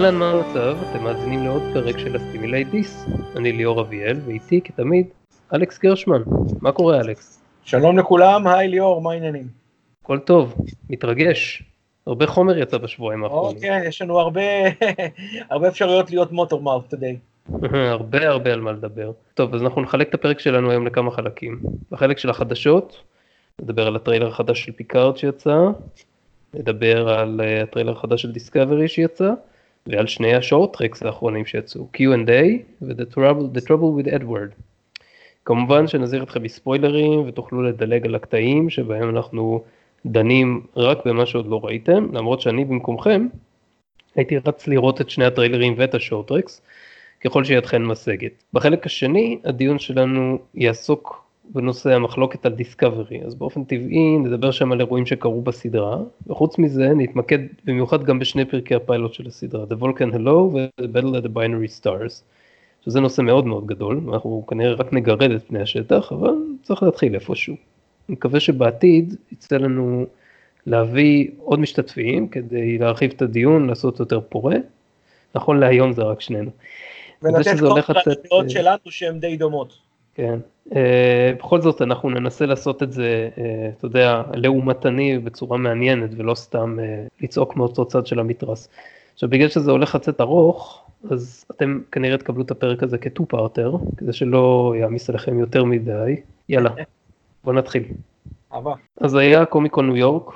אהלן, מה המצב? אתם מאזינים לעוד פרק של הסטימילי דיס. אני ליאור אביאל, ואיתי כתמיד אלכס גרשמן. מה קורה אלכס? שלום לכולם, היי ליאור, מה העניינים? הכל טוב, מתרגש. הרבה חומר יצא בשבועיים האחרונים. אוקיי, יש לנו הרבה, הרבה אפשרויות להיות motormouth today. הרבה הרבה על מה לדבר. טוב, אז אנחנו נחלק את הפרק שלנו היום לכמה חלקים. בחלק של החדשות, נדבר על הטריילר החדש של פיקארד שיצא, נדבר על uh, הטריילר החדש של דיסקאברי שיצא, ועל שני ה Short Treks האחרונים שיצאו, Q&A ו-The Trouble, The Trouble with Edward. כמובן שנזהיר אתכם מספוילרים ותוכלו לדלג על הקטעים שבהם אנחנו דנים רק במה שעוד לא ראיתם, למרות שאני במקומכם הייתי רץ לראות את שני הטריילרים ואת ה Short Treks, ככל שידכם משגת. בחלק השני הדיון שלנו יעסוק בנושא המחלוקת על דיסקאברי, אז באופן טבעי נדבר שם על אירועים שקרו בסדרה, וחוץ מזה נתמקד במיוחד גם בשני פרקי הפיילוט של הסדרה, The Vulcan Hello ו-The Battle of the Binary Stars, שזה נושא מאוד מאוד גדול, אנחנו כנראה רק נגרד את פני השטח, אבל צריך להתחיל איפשהו. אני מקווה שבעתיד יצא לנו להביא עוד משתתפים כדי להרחיב את הדיון, לעשות יותר פורה. נכון להיום זה רק שנינו. ולתת כל הדעות אה, שלנו שהן די דומות. כן, uh, בכל זאת אנחנו ננסה לעשות את זה, uh, אתה יודע, לעומתני בצורה מעניינת ולא סתם uh, לצעוק מאותו צד של המתרס. עכשיו בגלל שזה הולך לצאת ארוך, אז אתם כנראה תקבלו את הפרק הזה כטו פארטר, כדי שלא יעמיס עליכם יותר מדי. יאללה, בוא נתחיל. אהבה. אז היה קומיקון ניו יורק,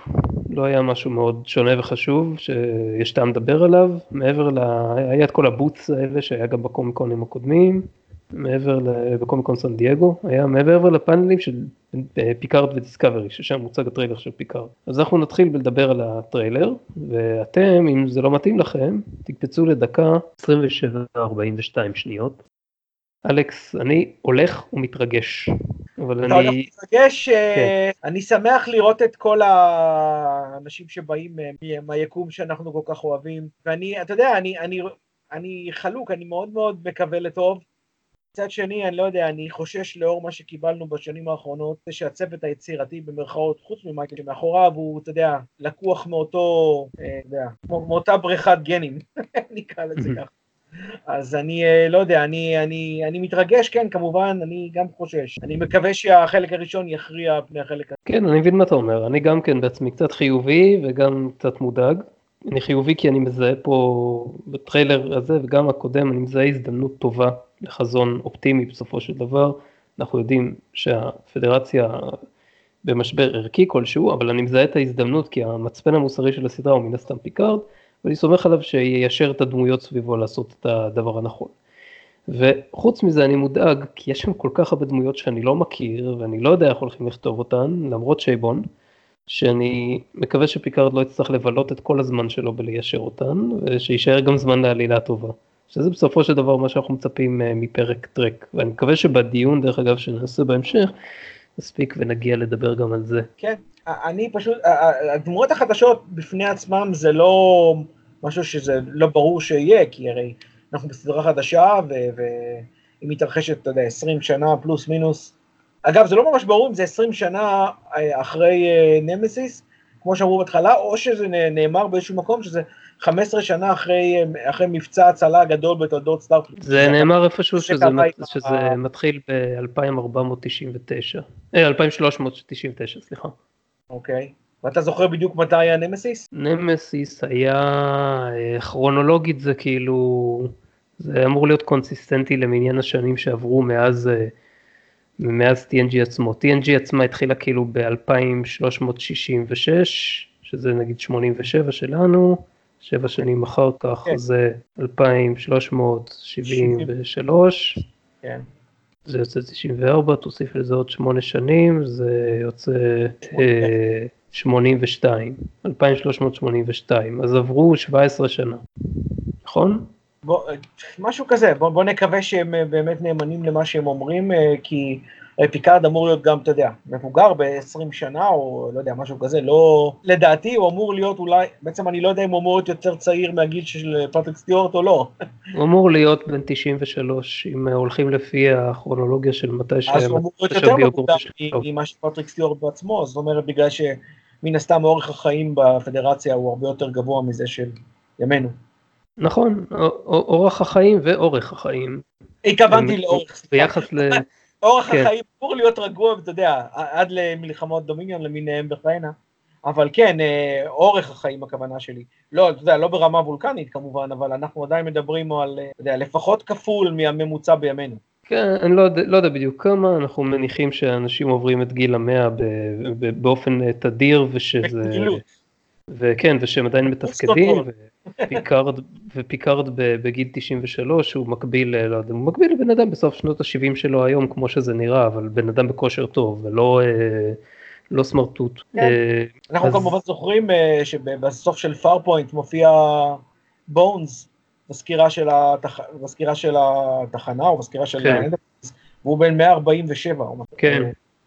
לא היה משהו מאוד שונה וחשוב שיש טעם לדבר עליו, מעבר ל... היה את כל הבוטס האלה שהיה גם בקומיקונים הקודמים, מעבר. בקומיקון סן דייגו, היה מעבר לפאנלים של אה, פיקארד ודיסקאברי, ששם מוצג הטריילר של פיקארד. אז אנחנו נתחיל בלדבר על הטריילר, ואתם, אם זה לא מתאים לכם, תקפצו לדקה 27-42 שניות. אלכס, אני הולך ומתרגש. אבל אני... מתרגש, אה, כן. אני שמח לראות את כל האנשים שבאים אה, מהיקום שאנחנו כל כך אוהבים, ואני, אתה יודע, אני, אני, אני חלוק, אני מאוד מאוד מקווה לטוב. מצד שני, אני לא יודע, אני חושש לאור מה שקיבלנו בשנים האחרונות, זה שהצוות היצירתי במרכאות, חוץ ממייקל שמאחוריו, הוא, אתה יודע, לקוח מאותו, אה, אתה יודע, מאותה בריכת גנים, נקרא לזה ככה. אז אני אה, לא יודע, אני, אני, אני מתרגש, כן, כמובן, אני גם חושש. אני מקווה שהחלק הראשון יכריע פני החלק הזה. כן, אני מבין מה אתה אומר. אני גם כן בעצמי קצת חיובי וגם קצת מודאג. אני חיובי כי אני מזהה פה בטריילר הזה וגם הקודם, אני מזהה הזדמנות טובה לחזון אופטימי בסופו של דבר. אנחנו יודעים שהפדרציה במשבר ערכי כלשהו, אבל אני מזהה את ההזדמנות כי המצפן המוסרי של הסדרה הוא מן הסתם פיקארד. ואני סומך עליו שיישר את הדמויות סביבו לעשות את הדבר הנכון. וחוץ מזה אני מודאג, כי יש שם כל כך הרבה דמויות שאני לא מכיר, ואני לא יודע איך הולכים לכתוב אותן, למרות שייבון, שאני מקווה שפיקארד לא יצטרך לבלות את כל הזמן שלו בליישר אותן, ושיישאר גם זמן לעלילה טובה. שזה בסופו של דבר מה שאנחנו מצפים אה, מפרק טרק, ואני מקווה שבדיון, דרך אגב, שנעשה בהמשך, נספיק ונגיע לדבר גם על זה. כן, אני פשוט, הדמויות החדשות בפני עצמם זה לא משהו שזה לא ברור שיהיה, כי הרי אנחנו בסדרה חדשה, והיא מתרחשת, אתה יודע, 20 שנה פלוס מינוס. אגב, זה לא ממש ברור אם זה 20 שנה אה, אחרי אה, נמסיס, כמו שאמרו בהתחלה, או שזה נאמר באיזשהו מקום שזה 15 שנה אחרי, אה, אחרי מבצע הצלה הגדול בתולדות סטארט. זה נאמר איפשהו שזה, מת, שזה מתחיל ב-2499, 2399, סליחה. אוקיי. ואתה זוכר בדיוק מתי היה נמסיס? נמסיס היה, אה, כרונולוגית זה כאילו, זה אמור להיות קונסיסטנטי למניין השנים שעברו מאז, אה, מאז TNG עצמו. TNG עצמה התחילה כאילו ב-2366, שזה נגיד 87 שלנו, שבע שנים אחר כך כן. זה 2373. כן. זה יוצא 94, תוסיף לזה עוד 8 שנים, זה יוצא 82, 2382, אז עברו 17 שנה, נכון? בוא, משהו כזה, בוא, בוא נקווה שהם אה, באמת נאמנים למה שהם אומרים, אה, כי פיקארד אמור להיות גם, אתה יודע, מבוגר ב-20 שנה, או לא יודע, משהו כזה, לא... לדעתי הוא אמור להיות אולי, בעצם אני לא יודע אם הוא אמור להיות יותר צעיר מהגיל של פטריק סטיוארט או לא. הוא אמור להיות בן 93, אם הולכים לפי הכרונולוגיה של מתי שהם... אז הוא אמור להיות יותר מבוגר ממה שפטריק סטיוארט בעצמו, זאת אומרת, בגלל שמן הסתם אורך החיים בפדרציה הוא הרבה יותר גבוה מזה של ימינו. נכון, אורח החיים ואורך החיים. התכוונתי לאורך, ביחס ל... אורח כן. החיים אמור להיות רגוע, אתה יודע, עד למלחמות דומיניון למיניהם וכהנה. אבל כן, אה, אורך החיים הכוונה שלי. לא, אתה יודע, לא ברמה וולקנית כמובן, אבל אנחנו עדיין מדברים על, אתה יודע, לפחות כפול מהממוצע בימינו. כן, אני לא לא יודע בדיוק כמה, אנחנו מניחים שאנשים עוברים את גיל המאה באופן אה, תדיר ושזה... בגילות. וכן, ושהם עדיין מתפקדים, ופיקארד, ופיקארד בגיל 93 הוא מקביל, לא יודע, הוא מקביל לבן אדם בסוף שנות ה-70 שלו היום כמו שזה נראה, אבל בן אדם בכושר טוב, ולא אה, לא סמרטוט. כן. אה, אנחנו אז... כמובן זוכרים אה, שבסוף של פארפוינט מופיע בונס בסקירה של, התח... בסקירה של התחנה או בסקירה של... כן. והוא בן 147. כן.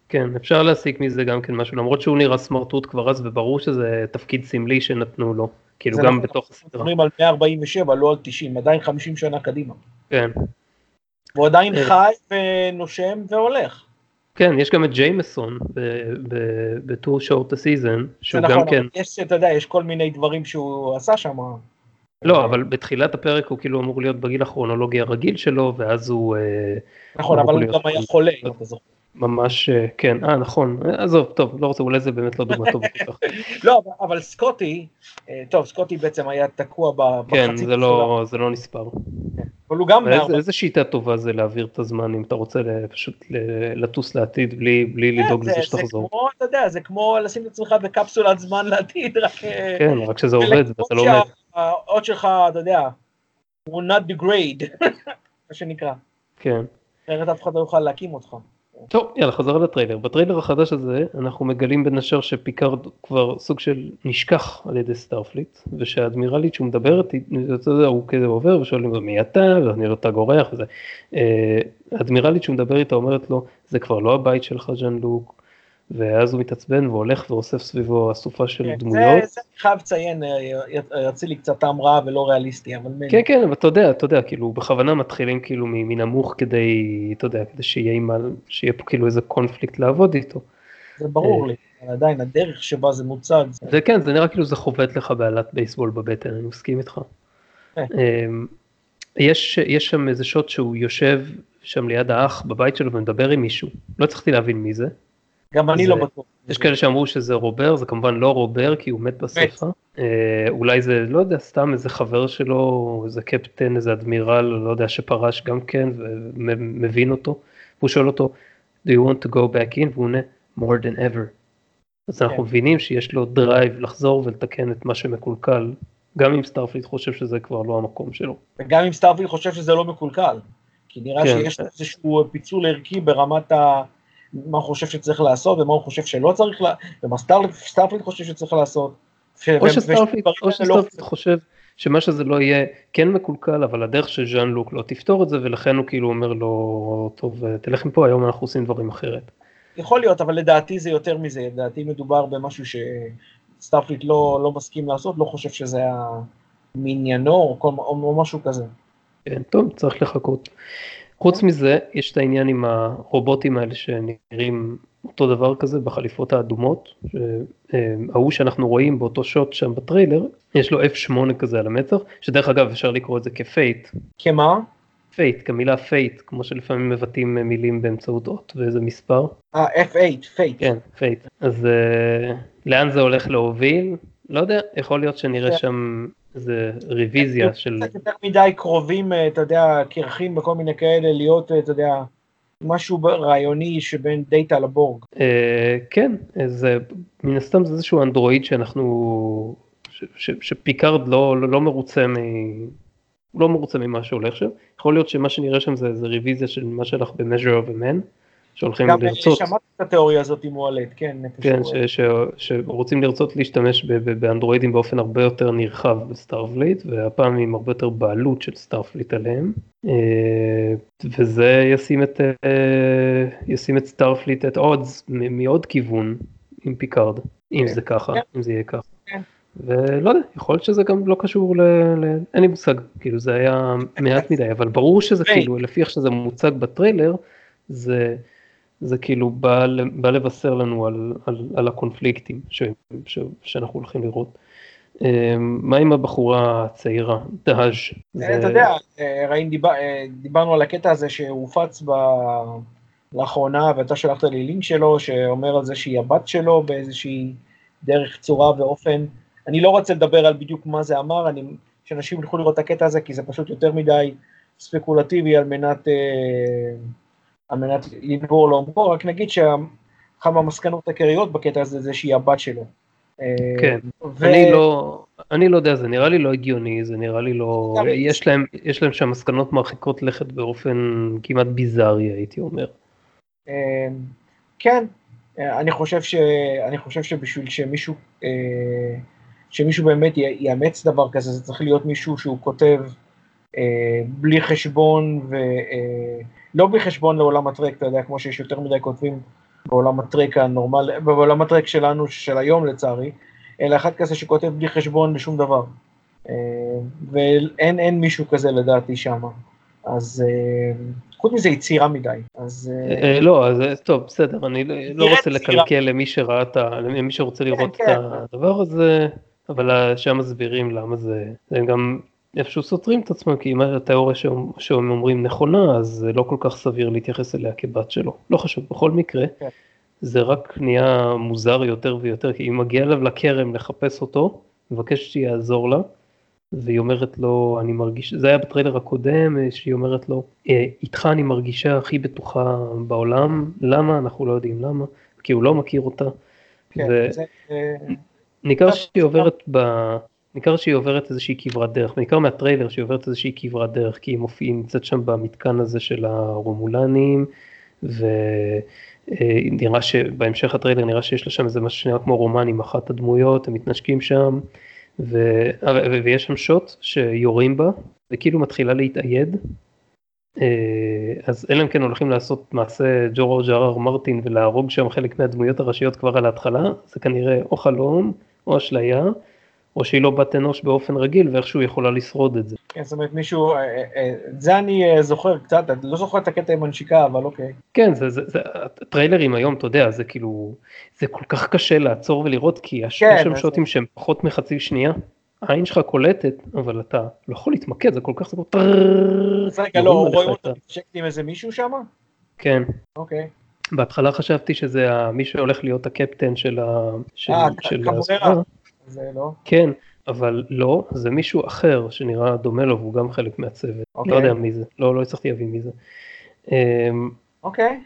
כן, אפשר להסיק מזה גם כן משהו, למרות שהוא נראה סמרטוט כבר אז, וברור שזה תפקיד סמלי שנתנו לו, כאילו גם נכון, בתוך הסדרה. אנחנו מדברים על 147, לא על 90, עדיין 50 שנה קדימה. כן. הוא עדיין אה. חי ונושם והולך. כן, יש גם את ג'יימסון בטור שורט הסיזן, שהוא גם נכון, כן... יש, אתה יודע, יש כל מיני דברים שהוא עשה שם. לא, אבל בתחילת הפרק הוא כאילו אמור להיות בגיל הכרונולוגי הרגיל שלו, ואז הוא... אה, נכון, אבל הוא גם היה חולה, אם אתה זוכר. ממש אה, כן אה נכון עזוב טוב לא רוצה אולי זה באמת לא דוגמה טובה כל כך. לא אבל סקוטי אה, טוב סקוטי בעצם היה תקוע בחצי. כן זה לא זה לא נספר. אבל הוא גם איזה, איזה שיטה טובה זה להעביר את הזמן אם אתה רוצה פשוט לטוס לעתיד בלי בלי כן, לדאוג לזה שתחזור. זה כמו אתה יודע זה כמו לשים את עצמך בקפסולת זמן לעתיד רק. אה, כן רק שזה עובד ואתה לא מת. האות שלך אתה יודע. will not degrade מה שנקרא. כן. אחרת אף אחד לא יוכל להקים אותך. טוב יאללה חזרה לטריילר. בטריילר החדש הזה אנחנו מגלים בין השאר שפיקארד כבר סוג של נשכח על ידי סטארפליט ושהאדמירלית שהוא מדבר הוא כזה עובר ושואלים לו מי אתה? ואני לא אתה גורח וזה. האדמירלית שהוא מדבר איתה אומרת לו זה כבר לא הבית שלך ז'אן לוק ואז הוא מתעצבן והולך ואוסף סביבו אסופה של כן, דמויות. זה, זה אני חייב לציין, אה, יוצא לי קצת טעם רע ולא ריאליסטי, אבל... כן, כן, אבל אתה יודע, אתה יודע, כאילו, בכוונה מתחילים כאילו מנמוך כדי, אתה יודע, כדי שיהיה, עם, שיהיה פה כאילו איזה קונפליקט לעבוד איתו. זה ברור אה, לי, אבל עדיין הדרך שבה זה מוצג. זה כן, זה נראה כאילו זה חובט לך בעלת בייסבול בבטן, אני מסכים איתך. כן. אמ, יש, יש שם איזה שוט שהוא יושב שם ליד האח בבית שלו ומדבר עם מישהו, לא הצלחתי להבין מי זה. גם אני לא בטוח. יש כאלה שאמרו שזה רובר, זה כמובן לא רובר כי הוא מת בסופה. אה, אולי זה, לא יודע, סתם איזה חבר שלו, איזה קפטן, איזה אדמירל, לא יודע, שפרש גם כן ומבין אותו. הוא שואל אותו, do you want to go back in? והוא עונה, more than ever. אז אנחנו כן. מבינים שיש לו drive לחזור ולתקן את מה שמקולקל, גם אם סטארפליט חושב שזה כבר לא המקום שלו. וגם אם סטארפליט חושב שזה לא מקולקל. כי נראה כן. שיש איזשהו פיצול ערכי ברמת ה... מה הוא חושב שצריך לעשות ומה הוא חושב שלא צריך, לה... ומה סטארפליט חושב שצריך לעשות. או שסטארפליט לא... חושב שמה שזה לא יהיה כן מקולקל, אבל הדרך של ז'אן לוק לא תפתור את זה, ולכן הוא כאילו אומר לו, טוב, תלך מפה, היום אנחנו עושים דברים אחרת. יכול להיות, אבל לדעתי זה יותר מזה, לדעתי מדובר במשהו שסטארפליט לא, לא מסכים לעשות, לא חושב שזה היה מעניינו או, או, או משהו כזה. כן, טוב, צריך לחכות. חוץ מזה, יש את העניין עם הרובוטים האלה שנראים אותו דבר כזה בחליפות האדומות, ההוא שאנחנו רואים באותו שוט שם בטריילר, יש לו F8 כזה על המצח, שדרך אגב אפשר לקרוא את זה כ fate. כמה? fate, כמילה fate, כמו שלפעמים מבטאים מילים באמצעות אות ואיזה מספר. אה, F8, fate. כן, fate. אז uh, לאן זה הולך להוביל? לא יודע, יכול להיות שנראה כן. שם איזה רוויזיה של... קצת יותר מדי קרובים, אה, אתה יודע, קרחים וכל מיני כאלה, להיות, אה, אתה יודע, משהו רעיוני שבין דאטה לבורג. אה, כן, זה מן הסתם זה איזשהו אנדרואיד שאנחנו, שפיקארד לא, לא, לא מרוצה מ... לא מרוצה ממה שהולך שם, יכול להיות שמה שנראה שם זה, זה רוויזיה של מה שהלך ב-measure of a man, שהולכים גם לרצות. גם שמעתי את התיאוריה הזאת עם וואלט, כן. כן, ש, ש, שרוצים לרצות להשתמש באנדרואידים באופן הרבה יותר נרחב בסטארפליט, והפעם עם הרבה יותר בעלות של סטארפליט עליהם. אה, וזה ישים את, אה, ישים את סטארפליט at odds מעוד כיוון עם פיקארד, אם כן. זה ככה, כן. אם זה יהיה ככה. כן. ולא יודע, יכול להיות שזה גם לא קשור ל... ל... אין לי מושג, כאילו זה היה מעט מדי, אבל ברור שזה כאילו, לפי איך שזה מוצג בטריילר, זה... זה כאילו בא, בא לבשר לנו על, על, על הקונפליקטים ש, ש, שאנחנו הולכים לראות. מה עם הבחורה הצעירה, דהאז'? אתה יודע, ראינו, דיברנו על הקטע הזה שהופץ לאחרונה, ואתה שלחת לי לינק שלו, שאומר על זה שהיא הבת שלו באיזושהי דרך, צורה ואופן. אני לא רוצה לדבר על בדיוק מה זה אמר, אני, שאנשים ילכו לראות את הקטע הזה, כי זה פשוט יותר מדי ספקולטיבי על מנת, אה, על מנת לנבור לעומקו, רק נגיד שאחת מהמסקנות העיקריות בקטע הזה זה שהיא הבת שלו. אה, כן, ו... אני לא, אני לא יודע, זה נראה לי לא הגיוני, זה נראה לי לא, יש להם, יש להם שם מסקנות מרחיקות לכת באופן כמעט ביזארי הייתי אומר. אה, כן, אני חושב, ש, אני חושב שבשביל שמישהו, שמישהו באמת יאמץ דבר כזה, זה צריך להיות מישהו שהוא כותב אה, בלי חשבון, ולא אה, בלי חשבון לעולם הטרק, אתה יודע, כמו שיש יותר מדי כותבים בעולם הטרק הנורמל, בעולם הטרק שלנו, של היום לצערי, אלא אחד כזה שכותב בלי חשבון לשום דבר. אה, ואין מישהו כזה לדעתי שם. אז חוץ מזה יצירה מדי, אז... לא, אז טוב, בסדר, אני לא רוצה לקלקל למי שראה את ה... למי שרוצה כן, לראות את כן. הדבר הזה, אבל שם מסבירים למה זה... זה גם איפשהו סותרים את עצמם, כי אם התיאוריה שהם אומרים נכונה, אז זה לא כל כך סביר להתייחס אליה כבת שלו. לא חשוב, בכל מקרה, כן. זה רק נהיה מוזר יותר ויותר, כי היא מגיעה אליו לכרם לחפש אותו, מבקשת שיעזור לה, והיא אומרת לו, אני מרגיש, זה היה בטריילר הקודם, שהיא אומרת לו, אה, איתך אני מרגישה הכי בטוחה בעולם, למה? אנחנו לא יודעים למה, כי הוא לא מכיר אותה. כן, ו... זה... אה, ניכר שהיא עוברת ב... ניכר שהיא עוברת איזושהי כברת דרך, בעיקר מהטריילר שהיא עוברת איזושהי כברת דרך, כי היא מופיעה, נמצאת שם במתקן הזה של הרומולנים, ונראה שבהמשך הטריילר נראה שיש לה שם איזה משהו שנראה כמו רומן עם אחת הדמויות, הם מתנשקים שם, ו... ויש שם שוט שיורים בה, וכאילו מתחילה להתאייד, אז אלא אם כן הולכים לעשות מעשה ג'ורו ג'רר מרטין ולהרוג שם חלק מהדמויות הראשיות כבר על ההתחלה, זה כנראה או חלום או אשליה. או שהיא לא בת אנוש באופן רגיל ואיכשהו יכולה לשרוד את זה. כן, זאת אומרת מישהו, אה, אה, אה, זה אני זוכר קצת, אני לא זוכר את הקטע עם הנשיקה, אבל אוקיי. כן, זה, זה, זה, הטריילרים היום, אתה יודע, זה כאילו, זה כל כך קשה לעצור ולראות, כי יש כן, שם שוטים שהם פחות מחצי שנייה, העין שלך קולטת, אבל אתה לא יכול להתמקד, זה כל כך, זה כל רגע, לא, רואים אותו מתנשקת עם איזה מישהו שם? כן. אוקיי. בהתחלה חשבתי שזה מי שהולך להיות הקפטן של ה... אה, כמובן. זה לא? כן, אבל לא, זה מישהו אחר שנראה דומה לו והוא גם חלק מהצוות. אוקיי. לא יודע מי זה, לא, לא הצלחתי להבין מי זה. אמ, אוקיי.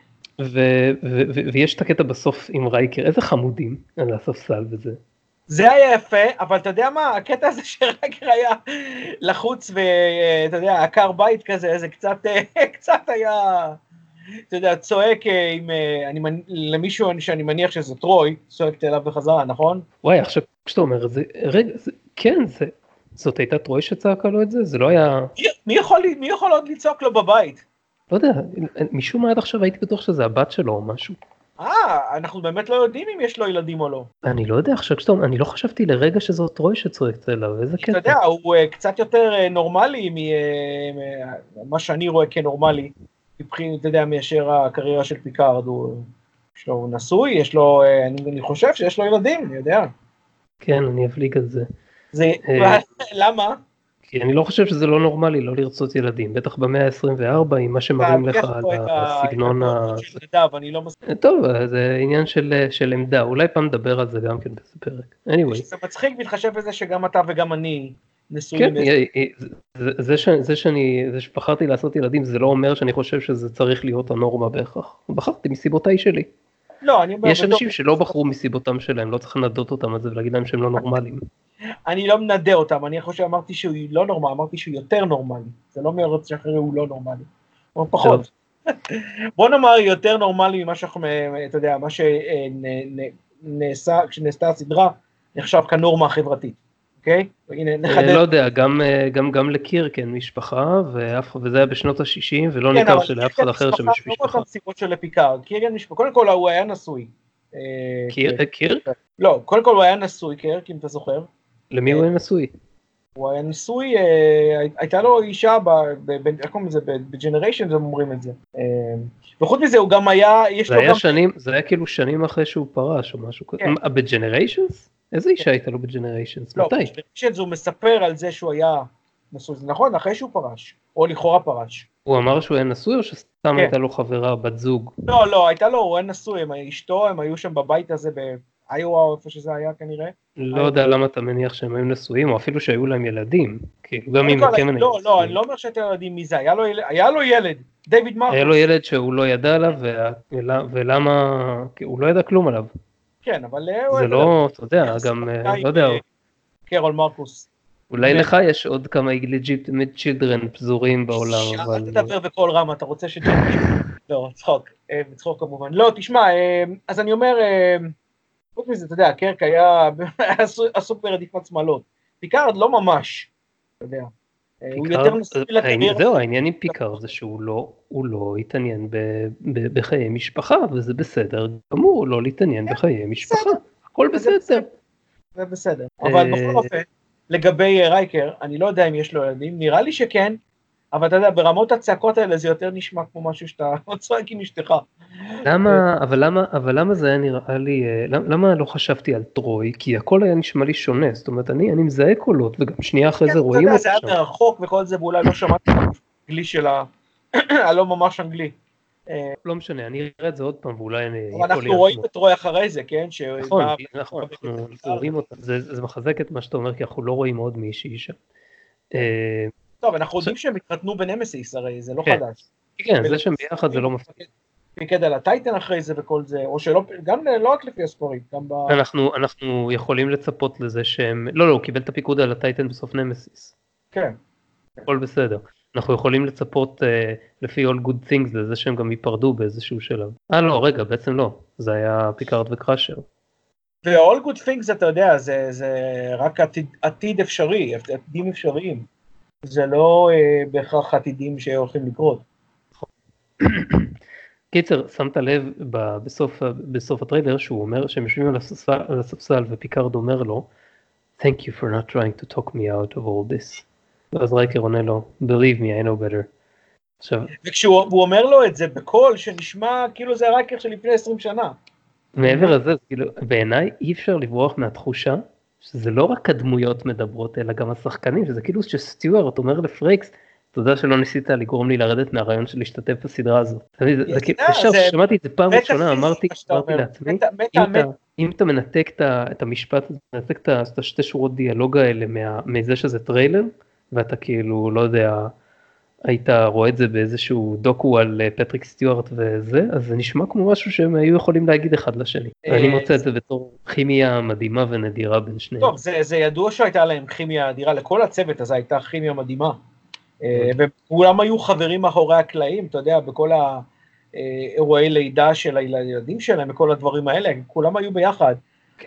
ויש את הקטע בסוף עם רייקר, איזה חמודים על הספסל וזה. זה היה יפה, אבל אתה יודע מה, הקטע הזה שרייקר היה לחוץ ואתה יודע, עקר בית כזה, זה קצת, קצת היה... אתה יודע, צועק אה, עם, אה, אני, למישהו שאני מניח שזה טרוי, צועקת אליו בחזרה, נכון? וואי, עכשיו כשאתה אומר את זה, רגע, זה, כן, זה, זאת הייתה טרוי שצעקה לו את זה? זה לא היה... מי, מי, יכול, מי יכול עוד לצעוק לו בבית? לא יודע, משום מה עד עכשיו הייתי בטוח שזה הבת שלו או משהו. אה, אנחנו באמת לא יודעים אם יש לו ילדים או לא. אני לא יודע, עכשיו כשאתה אומר, אני לא חשבתי לרגע שזאת טרוי שצועקת אליו, איזה קטע. אתה יודע, הוא uh, קצת יותר נורמלי ממה שאני רואה כנורמלי. מבחינת, אתה יודע, מאשר הקריירה של פיקארד, הוא, יש לו, הוא נשוי, יש לו, אה, אני, אני חושב שיש לו ילדים, אני יודע. כן, אני אפליג על זה. זה, אה, למה? כי אני לא חושב שזה לא נורמלי לא לרצות ילדים, בטח במאה ה-24 עם מה שמראים לך על הסגנון ה... לא טוב, זה עניין של עמדה, אולי פעם נדבר על זה גם כן באיזה פרק. anyway. זה מצחיק להתחשב בזה שגם אתה וגם אני נשואים. כן, זה, זה שאני, זה שבחרתי לעשות ילדים זה לא אומר שאני חושב שזה צריך להיות הנורמה בהכרח. בחרתי מסיבותיי שלי. לא, אני אומר... יש אנשים שלא בחרו מסיבותם שלהם, לא צריך לנדות אותם על זה ולהגיד להם שהם לא נורמליים. אני לא מנדה אותם, אני חושב שאמרתי שהוא לא נורמלי, אמרתי שהוא יותר נורמלי. זה לא אומר שאחרי הוא לא נורמלי. או פחות. בוא נאמר יותר נורמלי ממה שאנחנו, אתה יודע, מה שנעשה, כשנעשתה הסדרה, נחשב כנורמה החברתית. אוקיי? הנה, נחדד. לא יודע, גם, גם, גם לקירק אין משפחה, וזה היה בשנות ה-60, ולא כן, ניכר שלאף אחד אחר שם יש משפחה. לא באותן סיבות של פיקארד, לקירק אין משפחה, קודם כל הוא היה נשוי. אה, קירק? קירק? לא, קודם כל הוא היה נשוי, קירק, אם אתה זוכר. למי הוא היה נשוי? הוא היה נשוי, אה, הייתה לו אישה, איך קוראים לזה, ב Generation הם אומרים את זה. אה, וחוץ מזה הוא גם היה, יש לו גם... זה היה כאילו שנים אחרי שהוא פרש או משהו כזה. כן. ב Generations? איזה אישה הייתה לו ב Generations? לא? ב Generations הוא מספר על זה שהוא היה נשוי, זה נכון, אחרי שהוא פרש, או לכאורה פרש. הוא אמר שהוא היה נשוי או שסתם כן. הייתה לו חברה, בת זוג? לא, לא, הייתה לו, הוא היה נשוי, הם- אשתו, הם היו שם בבית הזה באיואה, או איפה שזה היה כנראה. לא יודע למה אתה מניח שהם היו נשואים, או אפילו שהיו להם ילדים. כאילו, גם אם כל, הקמן לא, לא, אני לא אומר שאתם יודעים מי זה, היה לו ילד, דיוויד מרקוס. היה לו ילד שהוא לא ידע עליו, ולמה, הוא לא ידע כלום עליו. כן, אבל אה, זה לא, אתה יודע, גם, אה, לא יודע, אה, קרול מרקוס. אולי. לך יש עוד כמה legitimate children פזורים בעולם, אל אבל... תדבר בקול רם, אתה רוצה ש... לא, צחוק, צחוק כמובן. לא, תשמע, אז אני אומר, חוץ מזה, אתה יודע, קירק היה עסוק ברדיפת שמלות. פיקארד לא ממש, אתה יודע. הוא פיקארד- יותר נשוי העניין- לקריירה. זהו, העניין עם פיקארד זה שהוא לא, הוא לא התעניין ב- ב- בחיי משפחה, וזה בסדר גמור לא להתעניין בחיי משפחה, הכל. בסדר. זה בסדר. אבל אה, בכל אופן, לגבי אה, רייקר, אני לא יודע אם יש לו ילדים, נראה לי שכן, אבל אתה יודע, ברמות הצעקות האלה זה יותר נשמע כמו משהו שאתה צועק עם אשתך. למה, אבל למה, אבל למה זה היה נראה לי, אה, למה, למה לא חשבתי על טרוי? כי הכל היה נשמע לי שונה, זאת אומרת, אני, אני מזהה קולות, וגם שנייה אחרי כן, זה אתה רואים אותם זה היה. מרחוק וכל זה, ואולי לא שמעתי את האנגלי של ה... הלא ממש אנגלי. אה, לא משנה, אני אראה את זה עוד פעם, ואולי אני אבל אנחנו רואים את רוי אחרי זה, כן? נכון, נכון, אנחנו רואים אותם, זה זה מחזק את מה שאתה אומר, כי אנחנו לא רואים עוד מישהי שם. טוב, אנחנו יודעים שהם התחתנו בנמסיס, הרי זה לא כן. חדש. כן, זה שהם ביחד זה לא מפתיע. פיקד על הטייטן אחרי זה וכל זה, או שלא, גם לא רק לפי הספרים, גם ב... אנחנו אנחנו יכולים לצפות לזה שהם, לא לא, הוא קיבל את הפיקוד על הטייטן בסוף נמסיס, כן. הכל בסדר. אנחנו יכולים לצפות אה, לפי all good things לזה שהם גם ייפרדו באיזשהו שלב. אה לא, רגע, בעצם לא, זה היה פיקארד וקראשר. ו-all good things, אתה יודע, זה, זה רק עתיד, עתיד אפשרי, עתידים אפשריים. זה לא אה, בהכרח עתידים שהולכים לקרות. קיצר, שמת לב בסוף, בסוף הטריילר שהוא אומר שהם יושבים על הספסל, על הספסל ופיקארד אומר לו Thank you for not trying to talk me out of all this. ואז רייקר עונה לו Believe me I know better. עכשיו, וכשהוא הוא אומר לו את זה בקול שנשמע כאילו זה רייקר של לפני 20 שנה. מעבר לזה, כאילו, בעיניי אי אפשר לברוח מהתחושה שזה לא רק הדמויות מדברות אלא גם השחקנים, שזה כאילו שסטיוארט אומר לפרייקס, תודה שלא ניסית לגרום לי לרדת מהרעיון של להשתתף בסדרה הזאת. כאילו, עכשיו שמעתי את זה פעם ראשונה, אמרתי. לעצמי, אם אתה- מנתק את המשפט, מנתק את השתי שורות דיאלוג האלה מזה שזה טריילר, ואתה כאילו, לא יודע, היית רואה את זה באיזשהו דוקו על אה, פטריק סטיוארט וזה, אז זה נשמע כמו משהו שהם היו יכולים להגיד אחד לשני. אה, אני מוצא את זה בתור כימיה מדהימה ונדירה בין שניהם. טוב, זה, זה ידוע שהייתה להם כימיה אדירה, לכל הצוות הזה הייתה כימיה מדהימה. אה, וכולם היו חברים מאחורי הקלעים, אתה יודע, בכל האירועי לידה של הילדים שלהם וכל הדברים האלה, כולם היו ביחד.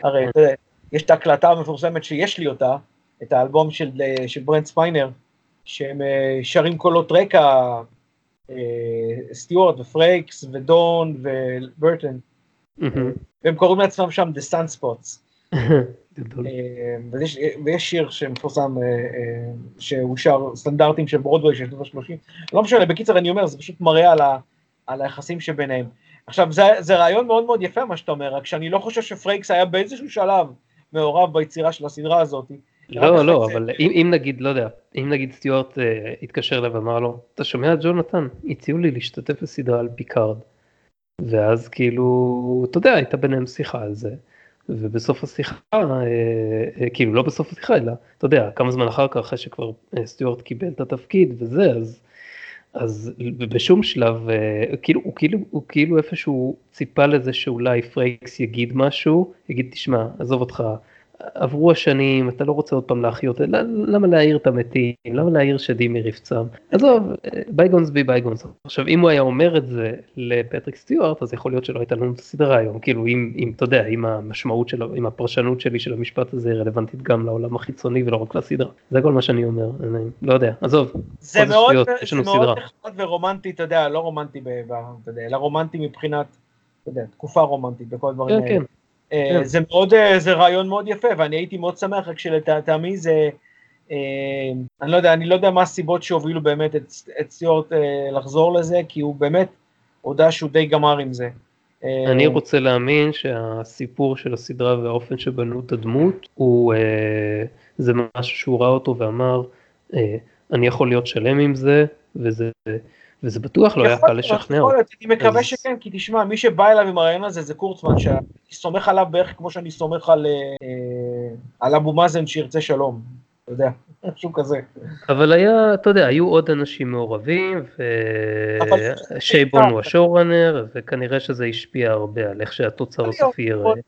הרי אתה יודע, יש את ההקלטה המפורסמת שיש לי אותה, את האלבום של, של ברנט ספיינר, שהם אה, שרים קולות רקע, אה, סטיוארט ופרייקס ודורן וברטון. והם קוראים לעצמם שם The Sunspots. גדול. אה, ויש, ויש שיר שמפורסם, שהוא שר סטנדרטים של ברודווי של שנות ה-30, לא משנה, בקיצר אני אומר, זה פשוט מראה על, ה, על היחסים שביניהם. עכשיו, זה, זה רעיון מאוד מאוד יפה מה שאתה אומר, רק שאני לא חושב שפרייקס היה באיזשהו שלב מעורב ביצירה של הסדרה הזאת. לא, לא, רק אבל זה- אם אם נגיד, לא יודע, אם נגיד סטיוארט אה, התקשר אליו ואמר לו, אתה שומע ג'ונתן, הציעו לי להשתתף בסדרה על פיקארד. ואז כאילו, אתה יודע, הייתה ביניהם שיחה על זה. ובסוף השיחה, אה, אה, כאילו לא בסוף השיחה, אלא, אתה יודע, כמה זמן אחר כך, אחרי שכבר סטיוארט קיבל את התפקיד וזה, אז, אז בשום שלב, כאילו, הוא כאילו, הוא כאילו איפשהו ציפה לזה שאולי פרייקס יגיד משהו, יגיד, תשמע, עזוב אותך, עברו השנים, אתה לא רוצה עוד פעם להחיות, למה להעיר את המתים, למה להעיר שדים מרבצם, עזוב, bygones be bygones. עכשיו אם הוא היה אומר את זה לפטריק סטיוארט, אז יכול להיות שלא הייתה לנו את הסדרה היום, כאילו אם, אם אתה יודע, אם המשמעות שלו, אם הפרשנות שלי של המשפט הזה היא רלוונטית גם לעולם החיצוני ולא רק לסדרה. זה כל מה שאני אומר, אני לא יודע, עזוב. זה מאוד, שטויות, זה יש לנו מאוד סדרה. נחמד ורומנטי, אתה יודע, לא רומנטי, אתה יודע, אלא רומנטי מבחינת, אתה יודע, תקופה רומנטית וכל הדברים כן, האלה. כן. כן. זה מאוד, אה, זה רעיון מאוד יפה, ואני הייתי מאוד שמח, רק שלטעמי זה, אה, אני לא יודע, אני לא יודע מה הסיבות שהובילו באמת את, את סטיוארט אה, לחזור לזה, כי הוא באמת הודה שהוא די גמר עם זה. אה, אני רוצה להאמין שהסיפור של הסדרה והאופן שבנו את הדמות הוא אה, זה משהו שהוא ראה אותו ואמר אה, אני יכול להיות שלם עם זה וזה וזה בטוח לא היה קל לשכנע אני מקווה אז- שכן, כי תשמע, מי שבא אליו עם הרעיון הזה זה קורצמן, שאני סומך עליו בערך כמו שאני סומך על, אה, על אבו מאזן שירצה שלום, אתה יודע, משהו כזה. אבל היה אתה יודע היו עוד אנשים מעורבים ושייבון הוא ה showrunner וכנראה שזה השפיע הרבה על איך שהתוצר הסופי להיות.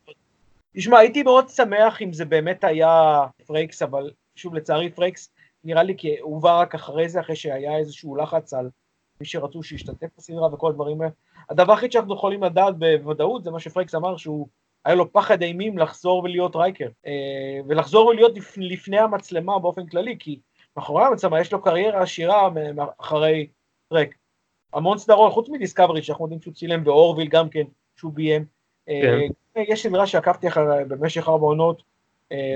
תשמע, הייתי מאוד שמח אם זה באמת היה פרייקס, אבל שוב, לצערי פרייקס נראה לי כי הוא בא רק אחרי זה, אחרי שהיה איזשהו לחץ על מי שרצו שישתתף בסדרה וכל הדברים האלה. הדבר היחיד שאנחנו יכולים לדעת בוודאות זה מה שפרייקס אמר, שהוא, היה לו פחד אימים לחזור ולהיות רייקר. אה, ולחזור ולהיות לפ, לפני המצלמה באופן כללי, כי מאחורי המצלמה יש לו קריירה עשירה אחרי פרק. המון סדרות, חוץ מדיסקאברי, שאנחנו יודעים שהוא צילם באורוויל גם כן, שהוא ביים. כן. אה, יש סדרה שעקבתי אחריה במשך ארבע עונות,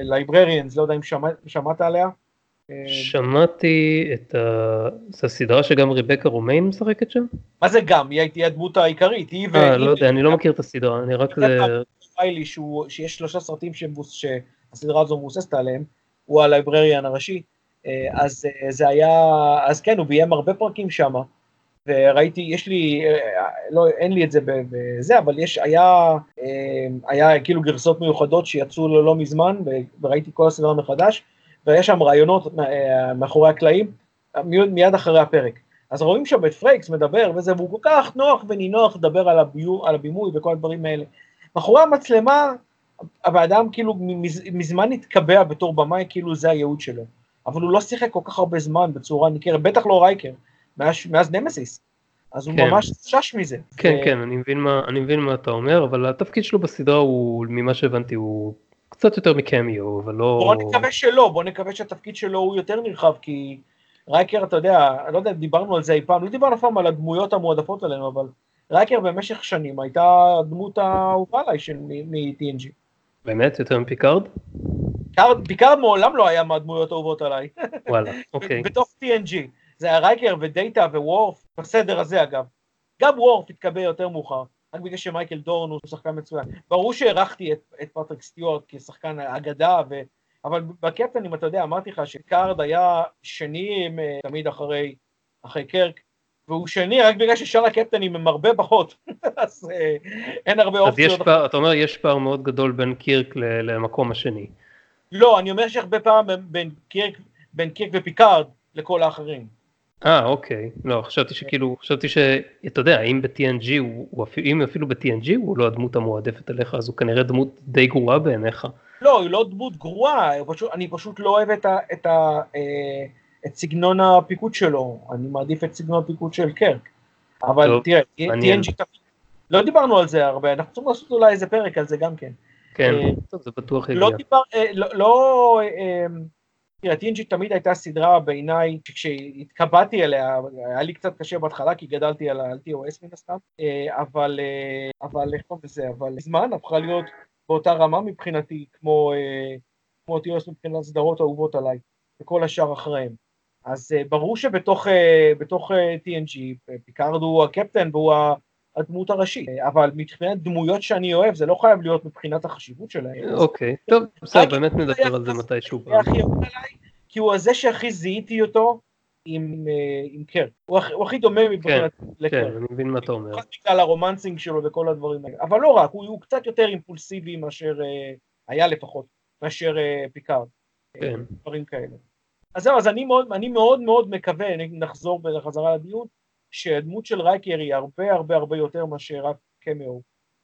Librarians, לא יודע אם שמע- שמעת עליה. אה, שמעתי את ה... זו סדרה שגם ריבקה רומיין משחקת שם? מה זה גם? היא הייתה הדמות העיקרית, היא אה, והיא לא יודע, אני לא מכיר את הסדרה, אני רק... שהוא- שיש שלושה סרטים שהסדרה הזו מבוססת עליהם, הוא ה librarian הראשי, אה, אז אה, זה היה, אז כן, הוא ביים הרבה פרקים שם, וראיתי, יש לי, אה, לא, אין לי את זה בזה, אבל יש, היה, אה, היה כאילו גרסות מיוחדות שיצאו לא לא מזמן, ו- וראיתי כל הסדרה מחדש, ויש שם ראיונות אה, מאחורי הקלעים, מיד, אחרי הפרק. אז רואים שם את פרייקס מדבר וזה, והוא כל כך נוח ונינוח לדבר על, הביו, על הבימוי וכל הדברים האלה. מאחורי המצלמה, הבן אדם כאילו מז, מזמן התקבע בתור במאי, כאילו זה הייעוד שלו. אבל הוא לא שיחק כל כך הרבה זמן בצורה ניכרת, בטח לא רייקר, מאז, מאז נמסיס. אז הוא כן. ממש שש מזה. כן, ו- כן, אני מבין מה- אני מבין מה אתה אומר, אבל התפקיד שלו בסדרה הוא, ממה שהבנתי, הוא קצת יותר מקמיו, אבל לא... בוא נקווה שלא, בוא נקווה שהתפקיד שלו הוא יותר נרחב, כי רייקר, אתה יודע, אני לא יודע אם דיברנו על זה אי פעם, לא דיברנו אף פעם על הדמויות המועדפות עלינו, אבל רייקר במשך שנים הייתה הדמות האהובה עליי של מ-TNG. באמת? יותר מפיקארד? פיקארד- פיקארד מעולם לא היה מהדמויות האהובות עליי. וואלה, אוקיי. בתוך TNG. זה היה רייקר ודאטה ווורף, בסדר הזה אגב. גם וורף התקבל יותר מאוחר, רק בגלל שמייקל דורן הוא שחקן מצוין. ברור שהערכתי את, את פטריק סטיוארט כשחקן אגדה, ו... אבל בקפטנים, אתה יודע, אמרתי לך שפיקארד היה שני אה, תמיד אחרי, אחרי קירק, והוא שני רק בגלל ששאר הקפטנים הם הרבה פחות, אז אה, אין הרבה אז אופציות. יש פער, אתה אומר יש פער מאוד גדול בין קירק ל- למקום השני. לא, אני אומר שהרבה בין- בין קירק, בין קירק ופיקארד לכל האחרים. אה, אוקיי. לא, חשבתי שכאילו, חשבתי שאתה יודע, אם ב-TNG, הוא, הוא אפילו, אם אפילו ב-TNG הוא לא הדמות המועדפת עליך, אז הוא כנראה דמות די גרועה בעיניך. לא, היא לא דמות גרועה, פשוט, אני פשוט לא אוהב את, ה, את, ה, אה, את סגנון הפיקוד שלו, אני מעדיף את סגנון הפיקוד של קרק. אבל טוב, תראה. TNG, לא דיברנו על זה הרבה, אנחנו צריכים לעשות אולי איזה פרק על זה גם כן. כן, אה, טוב, זה בטוח יגיע. לא דיבר, אה, לא, לא אה, תראה, TNG תמיד הייתה סדרה בעיניי, כשהתקבעתי אליה, היה לי קצת קשה בהתחלה, כי גדלתי על ה-TOS מן הסתם, אה, אבל, אה, אבל איך קוראים לזה, אבל זמן הפכה להיות באותה רמה מבחינתי, כמו, אה, כמו TOS מבחינת סדרות אהובות עליי, וכל השאר אחריהם. אז ברור שבתוך בתוך, TNG, פיקארד הוא הקפטן והוא ה- הדמות הראשית, אבל מבחינת דמויות שאני אוהב, זה לא חייב להיות מבחינת החשיבות שלהם. אוקיי, טוב, בסדר, באמת נדבר על זה מתישהו פעם. כי הוא הזה שהכי זיהיתי אותו עם, אה, עם קירק. הוא הכי- הוא הכי דומה מבחינת כן, לקירק. אני מבין מה אתה אומר. בגלל ה romancing שלו וכל הדברים האלה. אבל לא רק, הוא, הוא קצת יותר אימפולסיבי מאשר, אה, היה לפחות, מאשר אה, פיקארד. כן. דברים כאלה. אז זהו, אז אני מאוד, אני מאוד מאוד מקווה, נחזור בחזרה לדיון, שהדמות של רייקר היא הרבה הרבה הרבה יותר מאשר רק קמיו.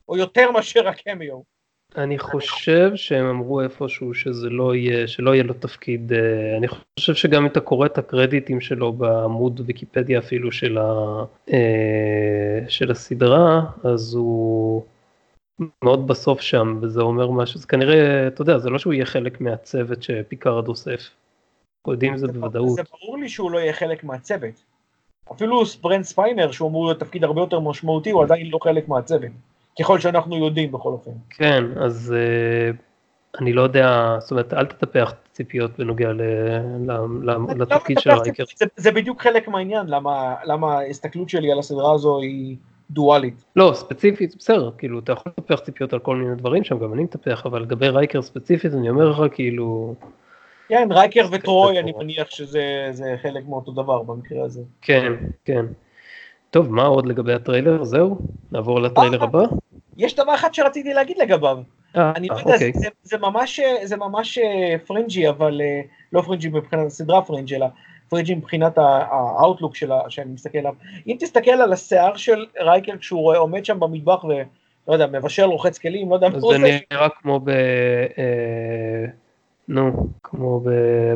או יותר מאשר רק קמיו. אני חושב שהם אמרו איפשהו שזה לא יהיה, שלא יהיה לו תפקיד, אה, אני חושב שגם אם אתה קורא את הקרדיטים שלו בעמוד ויקיפדיה אפילו של, ה, אה, של הסדרה, אז הוא מאוד בסוף שם, וזה אומר משהו, זה כנראה, אתה יודע, זה לא שהוא יהיה חלק מהצוות שפיקארד אוסף. יודעים את זה בוודאות. זה ברור לי שהוא לא יהיה חלק מהצוות. אפילו ברנט ספיינר, שהוא אמור להיות תפקיד הרבה יותר משמעותי, הוא עדיין לא חלק מהצוות. ככל שאנחנו יודעים בכל אופן. כן, אז אה, אני לא יודע, זאת אומרת, אל תטפח ציפיות בנוגע ל, ל, ל, לתפקיד של למה רייקר. זה, בדיוק חלק מהעניין, למה, למה ההסתכלות שלי על הסדרה הזו היא דואלית. לא, ספציפית, בסדר, כאילו, אתה יכול לטפח ציפיות על כל מיני דברים שם, גם אני מטפח, אבל לגבי רייקר ספציפית, אני אומר לך, כאילו... כן, רייקר וטרוי, אני מניח שזה חלק מאותו דבר במקרה הזה. כן, כן. טוב, מה עוד לגבי הטריילר? זהו? נעבור לטריילר הבא? יש דבר אחד שרציתי להגיד לגביו. אה, אני לא יודע, אוקיי. זה, זה ממש, זה אה, fringy, אבל אה, לא fringy מבחינת הסדרה פרינג', אלא fringy מבחינת ה outlook שלה, שאני מסתכל עליו. אם תסתכל על השיער של רייקר כשהוא רואה, עומד שם במטבח ו... לא יודע, מבשל, רוחץ כלים, לא יודע מה הוא זה עושה. נראה כמו ב... נו, כמו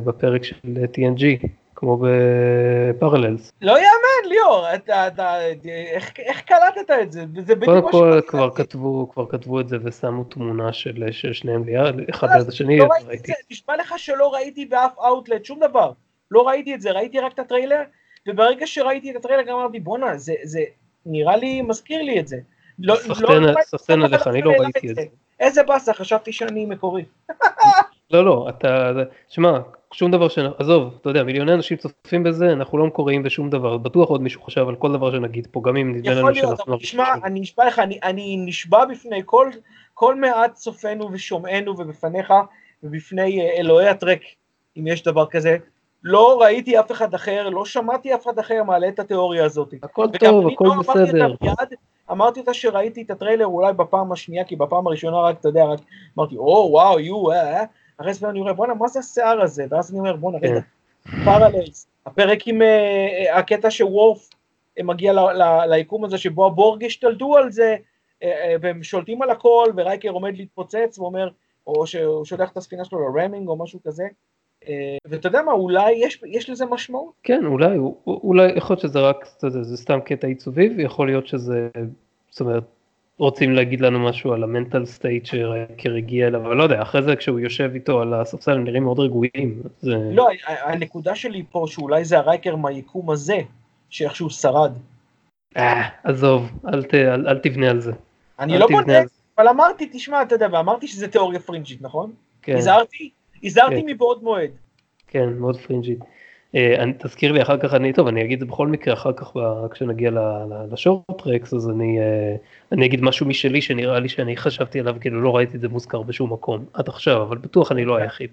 בפרק של TNG, כמו ב Parallels. לא יאמן, ליאור, אתה, אתה, איך, איך קלטת את זה? זה בדיוק קודם מה כל שרציתי כבר להגיד. כתבו, כבר כתבו את זה ושמו תמונה של, של שניהם ליד, אחד לא, ליד השני, לא ראיתי. זה, נשמע לך שלא ראיתי באף אאוטלט שום דבר. לא ראיתי את זה, ראיתי רק את הטריילר, וברגע שראיתי את הטריילר גם אמרתי, בואנה, זה, זה נראה לי, מזכיר לי את זה. לא, סחטיין- לא- לא- עליך, אני לא ראיתי את זה. איזה באסה, חשבתי שאני מקורי. לא, לא, אתה, שמע, שום דבר ש... עזוב, אתה יודע, מיליוני אנשים צופים בזה, אנחנו לא מקוריים בשום דבר, בטוח עוד מישהו חשב על כל דבר שנגיד פה, גם אם נדמה יכול לנו להיות, שאנחנו... אבל תשמע, אני נשבע לך, אני, אני נשבע בפני כל, כל מעט צופינו ושומעינו ובפניך ובפני אה, אלוהי הטרק, אם יש דבר כזה, לא ראיתי אף אחד אחר, לא שמעתי אף אחד אחר מעלה את התיאוריה הזאת. הכל טוב, הכל לא אמרתי בסדר. אותה מיד, אמרתי אותה שראיתי את הטריילר אולי בפעם השנייה, כי בפעם הראשונה רק, אתה יודע, רק אמרתי, או וואו, יו, אה, אה, אחרי זה אני אומר, בואנה, מה זה השיער הזה? ואז אני אומר, בואנה, רגע, פרללס, הפרק עם אה, אה, הקטע שוורף אה, מגיע ליקום הזה שבו הבורג השתלטו על זה, והם שולטים על הכל, ורייקר עומד להתפוצץ ואומר, או שהוא שולח את הספינה שלו ל ramming או משהו כזה. ואתה יודע מה, אולי יש, יש לזה משמעות? כן, אולי, אולי, יכול להיות שזה רק, אתה יודע, זה סתם קטע עיצובי, ויכול להיות שזה, זאת אומרת, רוצים להגיד לנו משהו על ה mental state שרייקר הגיע אליו, אבל לא יודע, אחרי זה כשהוא יושב איתו על הספסל הם נראים מאוד רגועים, זה... לא, ה- הנקודה שלי פה שאולי זה הרייקר מהיקום הזה, שאיכשהו שרד. אה, עזוב, אל, ת, אל, אל תבנה על זה. אני לא בונה. אבל אמרתי, תשמע, אתה יודע, ואמרתי שזה תיאוריה פרינג'ית, נכון? כן, הזהרתי, הזהרתי כן. מבעוד מועד. כן, מאוד פרינג'ית. אה, אני- תזכיר לי אחר כך, אני, טוב, אני אגיד את זה בכל מקרה אחר כך, כשנגיע ל- ל- לשורט טרקס, אז אני, אה, אני אגיד משהו משלי שנראה לי שאני חשבתי עליו, כאילו לא ראיתי את זה מוזכר בשום מקום עד עכשיו, אבל בטוח אני לא היחיד.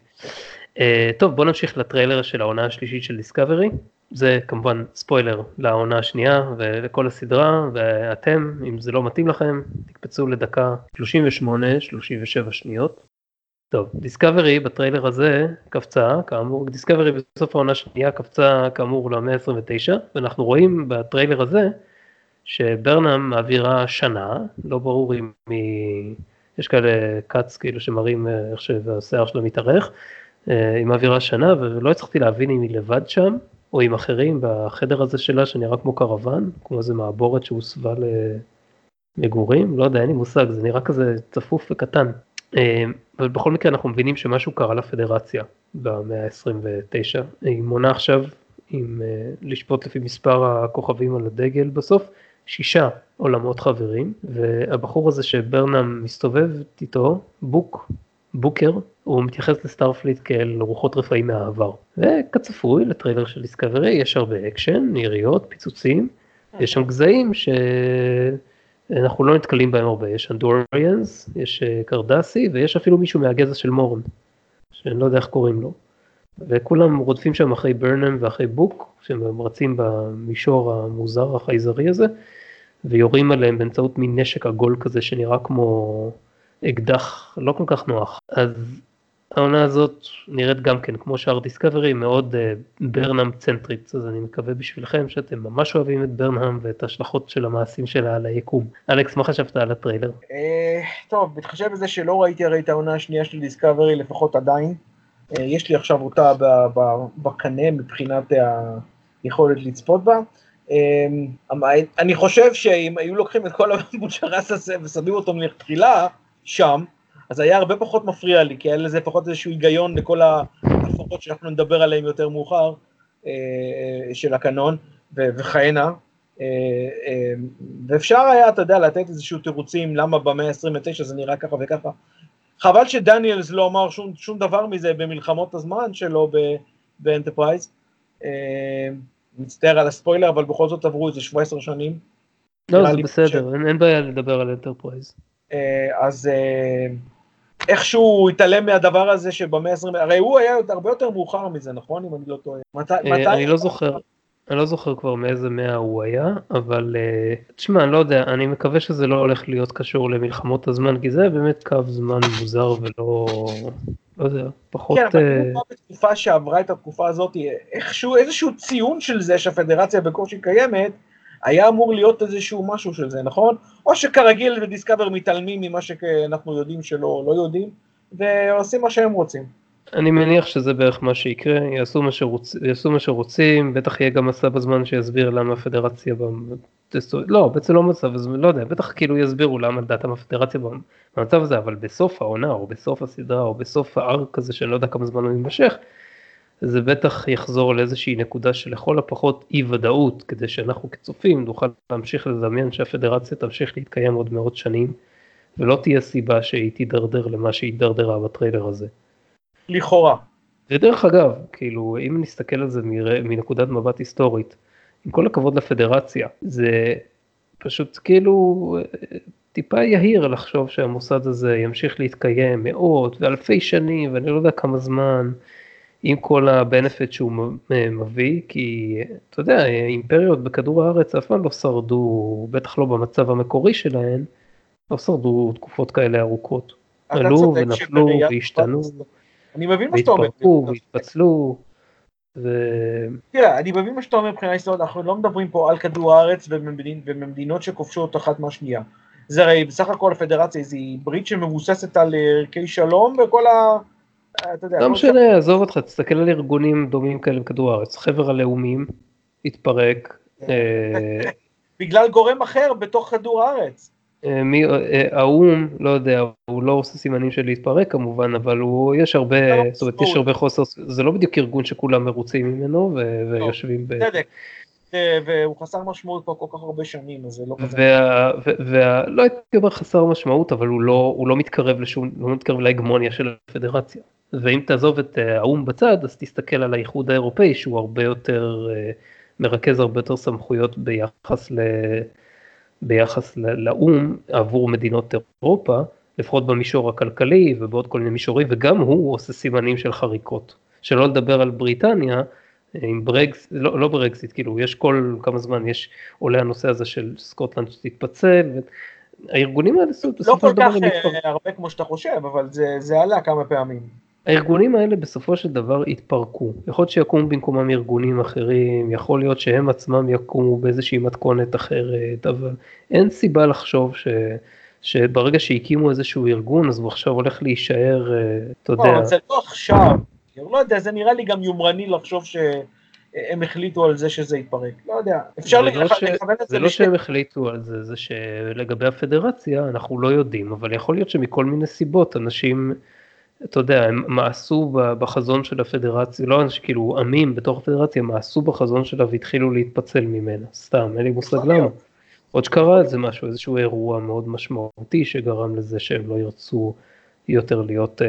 אה, טוב, בוא נמשיך לטריילר של העונה השלישית של דיסקאברי. זה כמובן ספוילר לעונה השנייה ולכל הסדרה, ואתם, אם זה לא מתאים לכם, תקפצו לדקה 38-37 שניות. טוב, דיסקאברי בטריילר הזה קפצה, כאמור, דיסקאברי בסוף העונה השנייה קפצה כאמור למאה ה-29, ואנחנו רואים בטריילר הזה שברנם מעבירה שנה, לא ברור אם היא, יש כאלה קאץ כאילו שמראים אה, איך שהשיער שלה מתארך, אה, היא מעבירה שנה ולא הצלחתי להבין אם היא לבד שם, או עם אחרים בחדר הזה שלה שנראה כמו קרוון, כמו איזה מעבורת שהוסבה למגורים, לא יודע, אין לי מושג, זה נראה כזה צפוף וקטן. אה, אבל בכל מקרה אנחנו מבינים שמשהו קרה לפדרציה במאה ה-29. היא מונה עכשיו, עם אה, לשפוט לפי מספר הכוכבים על הדגל בסוף, שישה עולמות חברים, והבחור הזה שברנם מסתובב איתו, בוק, בוקר, הוא מתייחס לסטארפליט כאל רוחות רפאים מהעבר. וכצפוי לטריילר של דיסקאברי יש הרבה אקשן, יריות, פיצוצים, יש שם גזעים ש... אנחנו לא נתקלים בהם הרבה, יש Andorians, יש אה, קרדסי ויש אפילו מישהו מהגזע של מורן, שאני לא יודע איך קוראים לו. וכולם רודפים שם אחרי ברנם ואחרי בוק, שהם רצים במישור המוזר החייזרי הזה, ויורים עליהם באמצעות מין נשק עגול כזה שנראה כמו אקדח לא כל כך נוח. אז העונה הזאת נראית גם כן כמו שאר דיסקאברי מאוד uh, ברנם צנטרית אז אני מקווה בשבילכם שאתם ממש אוהבים את ברנם ואת ההשלכות של המעשים שלה על היקום. אלכס מה חשבת על הטריילר? אה, טוב, בהתחשב בזה שלא ראיתי הרי את העונה השנייה של דיסקאברי, לפחות עדיין, אה, יש לי עכשיו אותה בקנה מבחינת היכולת לצפות בה. אה, אני חושב שאם היו לוקחים את כל הבוצ'רס הזה ושמים אותו מלכתחילה שם, אז היה הרבה פחות מפריע לי, כי היה לזה לפחות איזשהו היגיון לכל ההפרות שאנחנו נדבר עליהן יותר מאוחר, אה, אה, של הקנון, וכהנה. אה, ואפשר היה, אתה יודע, לתת איזשהו תירוצים למה במאה ה-29 זה נראה ככה וככה. חבל שדניאלס לא אמר שום, שום דבר מזה במלחמות הזמן שלו באנטרפרייז. מצטער על הספוילר, אבל בכל זאת עברו איזה 17 שנים. לא, זה בסדר, אין, אין בעיה לדבר על אנטרפרייז. אז איכשהו הוא התעלם מהדבר הזה שבמאה ה-20, הרי הוא היה הרבה יותר מאוחר מזה, נכון? אם אני לא טועה. מתי... אני לא זוכר. אני לא זוכר כבר מאיזה מאה הוא היה, אבל תשמע, אני לא יודע, אני מקווה שזה לא הולך להיות קשור למלחמות הזמן, כי זה באמת קו זמן מוזר ולא, לא יודע, פחות... כן, אבל uh... בתקופה שעברה את התקופה הזאת, איכשהו, איזשהו ציון של זה שהפדרציה בקושי קיימת, היה אמור להיות איזשהו משהו של זה, נכון? או שכרגיל בדיסקאבר מתעלמים ממה שאנחנו יודעים שלא לא יודעים, ועושים מה שהם רוצים. אני מניח שזה בערך מה שיקרה, יעשו מה, שרוצ... יעשו מה שרוצים, בטח יהיה גם מסע בזמן שיסביר למה הפדרציה, לא, בעצם לא מצב, לא יודע, בטח כאילו יסבירו למה לדעתם הפדרציה במצב הזה, אבל בסוף העונה, או בסוף הסדרה, או בסוף הארק הזה, שאני לא יודע כמה זמן הוא יימשך, זה בטח יחזור לאיזושהי נקודה שלכל הפחות אי ודאות, כדי שאנחנו כצופים נוכל להמשיך לדמיין שהפדרציה תמשיך להתקיים עוד מאות שנים, ולא תהיה סיבה שהיא תידרדר למה שהיא הידרדרה בטריילר הזה. לכאורה. ודרך אגב, כאילו, אם נסתכל על זה מנקודת מבט היסטורית, עם כל הכבוד לפדרציה, זה פשוט כאילו טיפה יהיר לחשוב שהמוסד הזה ימשיך להתקיים מאות ואלפי שנים, ואני לא יודע כמה זמן, עם כל הבנפיט שהוא מביא, כי אתה יודע, אימפריות בכדור הארץ אף פעם לא שרדו, בטח לא במצב המקורי שלהן, לא שרדו תקופות כאלה ארוכות. עלו ונפלו והשתנו. והתפרקו והתפצלו. ו... תראה, אני מבין מה שאתה אומר מבחינה היסטורית, אנחנו לא מדברים פה על כדור הארץ ובמדינות שכובשות אחת מהשנייה. זה הרי בסך הכל הפדרציה היא ברית שמבוססת על ערכי שלום וכל ה... אתה יודע. לא משנה, עזוב אותך, תסתכל על ארגונים דומים כאלה בכדור הארץ, חבר הלאומים התפרק. אה, בגלל גורם אחר בתוך כדור הארץ. אה, מי, אה, האו"ם, לא יודע, הוא לא עושה סימנים של להתפרק כמובן, אבל הוא, יש הרבה, לא, זאת אומרת, יש הרבה חוסר, זה לא בדיוק ארגון שכולם מרוצים ממנו ו, לא, ויושבים ב... צדק. והוא חסר משמעות כבר כל כך הרבה שנים, אז זה לא כזה... ולא הייתי אומר חסר משמעות, אבל הוא לא, הוא לא מתקרב לשום, לא מתקרב להגמוניה של הפדרציה. ואם תעזוב את אה, האו"ם בצד, אז תסתכל על האיחוד האירופאי, שהוא הרבה יותר, מרכז הרבה יותר סמכויות ביחס ל... ביחס לאו"ם עבור מדינות אירופה, לפחות במישור הכלכלי ובעוד כל מיני מישורים, וגם הוא עושה סימנים של חריקות. שלא לדבר על בריטניה, עם ברקס, לא, לא ברקסיט, כאילו יש כל כמה זמן, יש עולה הנושא הזה של סקוטלנד שתתפצל, הארגונים האלה לא כל כך אה, הרבה כמו שאתה חושב, אבל זה, זה עלה כמה פעמים. הארגונים האלה בסופו של דבר התפרקו. יכול להיות שיקומו במקומם ארגונים אחרים, יכול להיות שהם עצמם יקומו באיזושהי מתכונת אחרת, אבל אין סיבה לחשוב ש... שברגע שהקימו איזשהו ארגון אז הוא עכשיו הולך להישאר, אה, אתה יודע. לא, זה לא עכשיו, לא יודע, זה נראה לי גם יומרני לחשוב שהם החליטו על זה שזה יתפרק, לא יודע, אפשר לכוון את זה. זה לא שהם החליטו על זה, זה שלגבי הפדרציה אנחנו לא יודעים, אבל יכול להיות שמכל מיני סיבות אנשים... אתה יודע, הם מעשו בחזון של הפדרציה, לא אנשים כאילו עמים בתוך הפדרציה, מעשו בחזון שלה והתחילו להתפצל ממנה, סתם, אין לי מושג למה. עוד שקרה איזה משהו, איזשהו אירוע מאוד משמעותי שגרם לזה שהם לא ירצו יותר להיות, אה,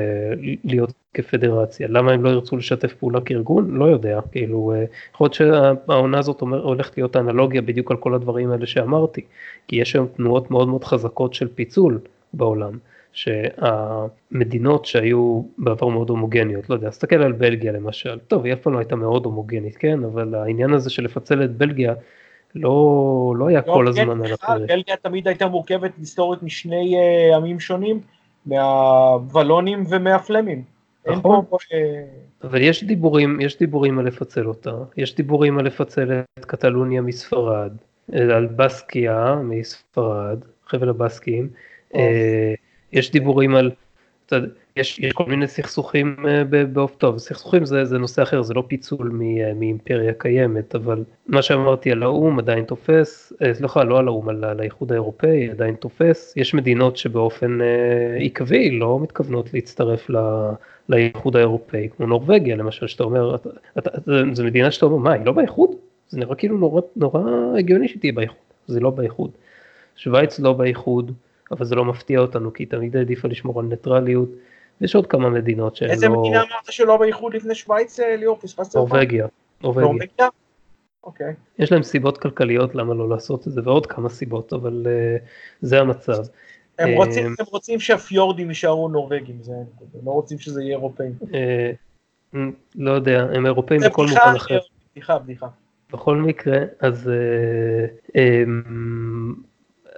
להיות כפדרציה. למה הם לא ירצו לשתף פעולה כארגון? לא יודע, כאילו, אה, יכול להיות שהעונה הזאת אומר, הולכת להיות אנלוגיה בדיוק על כל הדברים האלה שאמרתי, כי יש היום תנועות מאוד מאוד חזקות של פיצול בעולם. שהמדינות שהיו בעבר מאוד הומוגניות, לא יודע, תסתכל על בלגיה למשל, טוב, היא אף פעם לא הייתה מאוד הומוגנית, כן, אבל העניין הזה של לפצל את בלגיה, לא, לא היה לא, כל כן, הזמן על הפרק. בלגיה תמיד הייתה מורכבת היסטורית משני uh, עמים שונים, מהוולונים ומהפלמים. נכון, פה, uh... אבל יש דיבורים, יש דיבורים על לפצל אותה, יש דיבורים על לפצל את קטלוניה מספרד, על בסקיה מספרד, חבל הבסקים. אה, יש דיבורים על, יש, יש כל מיני סכסוכים אה, באוף טוב, סכסוכים זה, זה נושא אחר, זה לא פיצול אה, מאימפריה קיימת, אבל מה שאמרתי על האו"ם עדיין תופס, סליחה, לא על האו"ם, על האיחוד האירופאי עדיין תופס, יש מדינות שבאופן עקבי לא מתכוונות להצטרף ל... לאיחוד האירופאי, כמו נורבגיה למשל, שאתה אומר, אתה, אתה, זו מדינה שאתה אומר, מה, היא לא באיחוד? זה נראה כאילו נורא, נורא הגיוני שתהיה באיחוד, זה לא באיחוד. שווייץ לא באיחוד, אבל זה לא מפתיע אותנו, כי תמיד העדיפה לשמור על ניטרליות. יש עוד כמה מדינות שהן לא... איזה מדינה אמרת שלא באיחוד לפני שווייץ, אה, ליאור? פספסת אותה? נורבגיה. נורבגיה? אוקיי. יש להם סיבות כלכליות למה לא לעשות את זה, ועוד כמה סיבות, אבל uh, זה המצב. הם רוצים, הם רוצים שהפיורדים יישארו נורבגים, זה הם לא רוצים שזה יהיה אירופאים. לא יודע, הם אירופאים בכל מובן אחר. בדיחה, בדיחה. בכל מקרה, אז uh, um,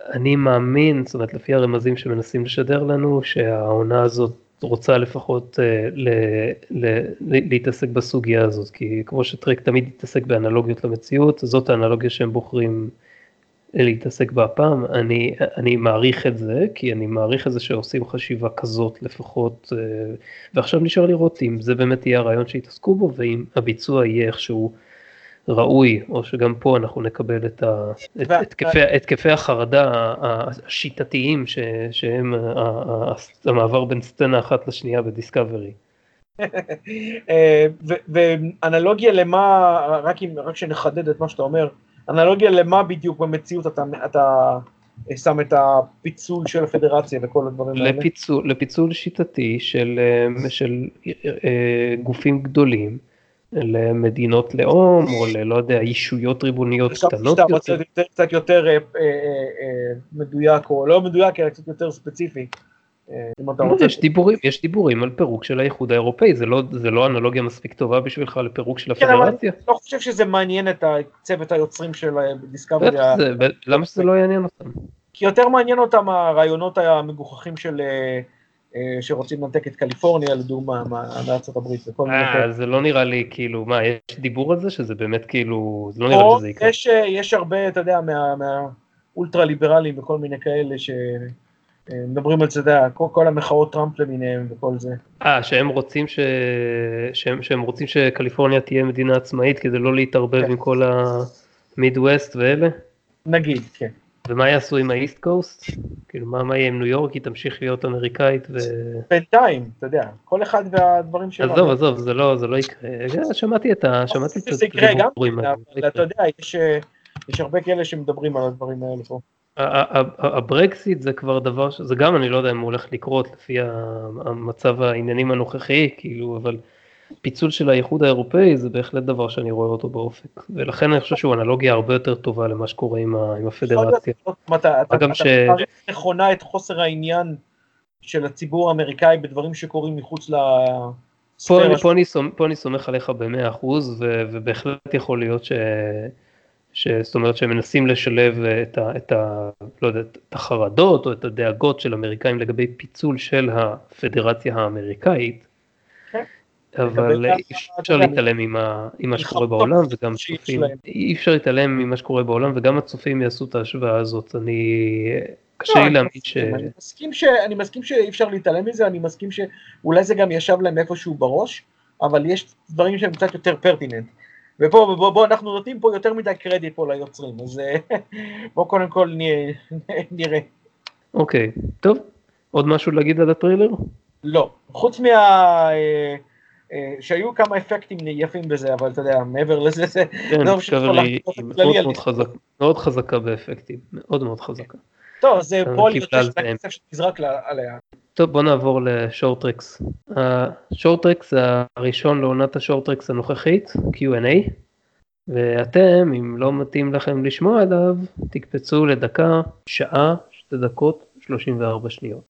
אני מאמין, זאת אומרת לפי הרמזים שמנסים לשדר לנו, שהעונה הזאת רוצה לפחות uh, ל, ל, ל, להתעסק בסוגיה הזאת, כי כמו שטרק תמיד התעסק באנלוגיות למציאות, זאת האנלוגיה שהם בוחרים להתעסק בה הפעם, אני, אני מעריך את זה, כי אני מעריך את זה שעושים חשיבה כזאת לפחות, uh, ועכשיו נשאר לראות אם זה באמת יהיה הרעיון שיתעסקו בו, ואם הביצוע יהיה איכשהו ראוי, או שגם פה אנחנו נקבל את התקפי החרדה השיטתיים ש, שהם המעבר בין סצנה אחת לשנייה בדיסקאברי. אה, ואנלוגיה למה, רק, אם, רק שנחדד את מה שאתה אומר, אנלוגיה למה בדיוק במציאות אתה, אתה שם את הפיצול של הפדרציה וכל הדברים האלה? לפיצול, לפיצול שיטתי של, אה, של אה, גופים גדולים. למדינות לאום, או ללא יודע, ישויות ריבוניות קטנות יותר. רוצה קצת יותר אה, אה, אה, מדויק, או לא מדויק, אלא קצת יותר ספציפי. לא, יש דיבורים, יש דיבורים על פירוק של האיחוד האירופאי, זה לא, זה לא אנלוגיה מספיק טובה בשבילך לפירוק של הפדרציה? כן, אני לא חושב שזה מעניין את צוות היוצרים של דיסקאברי. למה שזה לא יעניין אותם? כי יותר מעניין אותם הרעיונות המגוחכים של אה, שרוצים לנתק את קליפורניה לדוגמה מארצות הברית וכל מיני כאלה. אה, זה לא נראה לי כאילו, מה, יש דיבור על זה שזה באמת כאילו, זה לא נראה לי שזה יקרה. יש, אה, יש הרבה, אתה יודע, מהאולטרה ליברלים וכל מיני כאלה שמדברים על זה, אתה יודע, כל, כל המחאות טראמפ למיניהם וכל זה. אה, שהם רוצים ש... שהם, שהם רוצים שקליפורניה תהיה מדינה עצמאית כדי לא להתערבב כן. עם כל המידווסט ואלה? נגיד, כן. ומה יעשו עם האיסט קוסט? כאילו מה, מה יהיה עם ניו יורק? היא תמשיך להיות אמריקאית ו... בינתיים, אתה יודע, כל אחד והדברים שלו. עזוב, עזוב, זה לא, זה לא יקרה. שמעתי את ה... שמעתי את גם, אבל אתה יודע, יש, יש הרבה כאלה שמדברים על הדברים האלה פה. הברקסיט זה כבר דבר, זה גם אני לא יודע אם הוא הולך לקרות לפי המצב העניינים הנוכחי, כאילו, אבל פיצול של האיחוד האירופאי זה בהחלט דבר שאני רואה אותו באופק, ולכן אני חושב שהוא אנלוגיה הרבה יותר טובה למה שקורה עם, עם הפדרציה. אתה מעריך נכונה את חוסר העניין של הציבור האמריקאי בדברים שקורים מחוץ ל... פה, פה, אני, פה אני סומך עליך במאה אחוז, ובהחלט יכול להיות ש... ש... זאת אומרת שהם מנסים לשלב את, ה, את, ה, לא יודע, את החרדות או את הדאגות של אמריקאים לגבי פיצול של הפדרציה האמריקאית, אבל אי אפשר להתעלם ממה שקורה בעולם וגם צופים, אי אפשר להתעלם ממה שקורה בעולם וגם הצופים יעשו את ההשוואה הזאת, אני קשה לי לא, להאמין ש... אני מסכים שאי אפשר להתעלם מזה, אני מסכים שאולי זה גם ישב להם איפשהו בראש, אבל יש דברים שהם קצת יותר פרטיננט. ופה בוא, בוא, אנחנו נותנים פה יותר מדי קרדיט פה ליוצרים, אז בוא קודם כל נראה. אוקיי, טוב, עוד משהו להגיד על הטריילר? לא, חוץ מה... אה, אה, שהיו כמה אפקטים יפים בזה, אבל אתה יודע, מעבר לזה, זה כן, לא דיסקאברי היא מאוד מאוד חזקה, מאוד חזקה באפקטים, מאוד מאוד חזקה. טוב, זה פועל הכסף שנזרק עליה. טוב, בוא נעבור לשורטרקס. השורטרקס זה הראשון לעונת השורטרקס הנוכחית, Q&A, ואתם, אם לא מתאים לכם לשמוע עליו, תקפצו לדקה, שעה, שתי דקות, 34 שניות.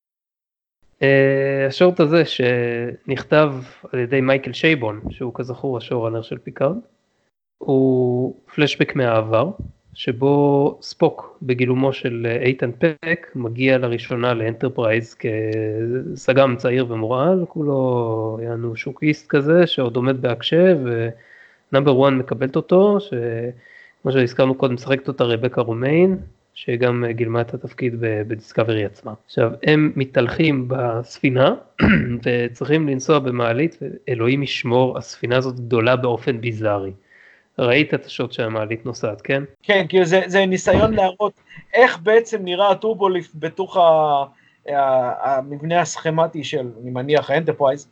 אה, ה short הזה שנכתב על ידי מייקל שייבון, שהוא כזכור ה showrunner של פיקארד, הוא פלשבק מהעבר, שבו ספוק בגילומו של איתן פק מגיע לראשונה לאנטרפרייז כסג"ם צעיר ומורעל, כולו יענו שוקיסט כזה שעוד עומד בהקשב ו Number 1 מקבלת אותו, שכמו שהזכרנו קודם משחקת אותה רבקה רומיין, שגם אה, גילמה את התפקיד בדיסקאברי עצמה. עכשיו, הם מתהלכים בספינה וצריכים לנסוע במעלית, ואלוהים ישמור, הספינה הזאת גדולה באופן ביזארי. ראית את השוט שהמעלית נוסעת, כן? כן, כאילו זה, זה ניסיון להראות איך בעצם נראה ה turbolift בתוך ה, ה, המבנה הסכמטי של, אני מניח, האנטרפרייז,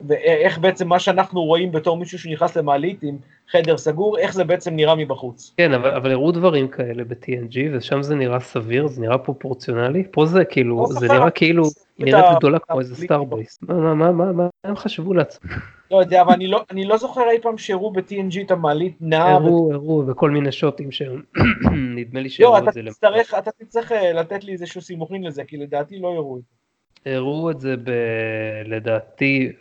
ואיך בעצם מה שאנחנו רואים בתור מישהו שנכנס למעלית עם חדר סגור, איך זה בעצם נראה מבחוץ. כן, אבל, אבל הראו דברים כאלה ב-TNG, ושם זה נראה סביר, זה נראה פרופורציונלי, פה זה כאילו, לא זה נראה כאילו, היא נראית גדולה כמו איזה starbase. מה, מה, מה, מה, מה הם חשבו לעצמם? לא יודע, אבל אני לא, אני לא זוכר אי פעם שהראו ב-TNG את המעלית נעה. הראו, הראו, וכל מיני שוטים שהם, נדמה לי שהראו את זה. לא, אתה תצטרך אה, לתת לי איזשהו סימוכין לזה, כי לדעתי לא הראו את זה. הראו את זה ב, לדעתי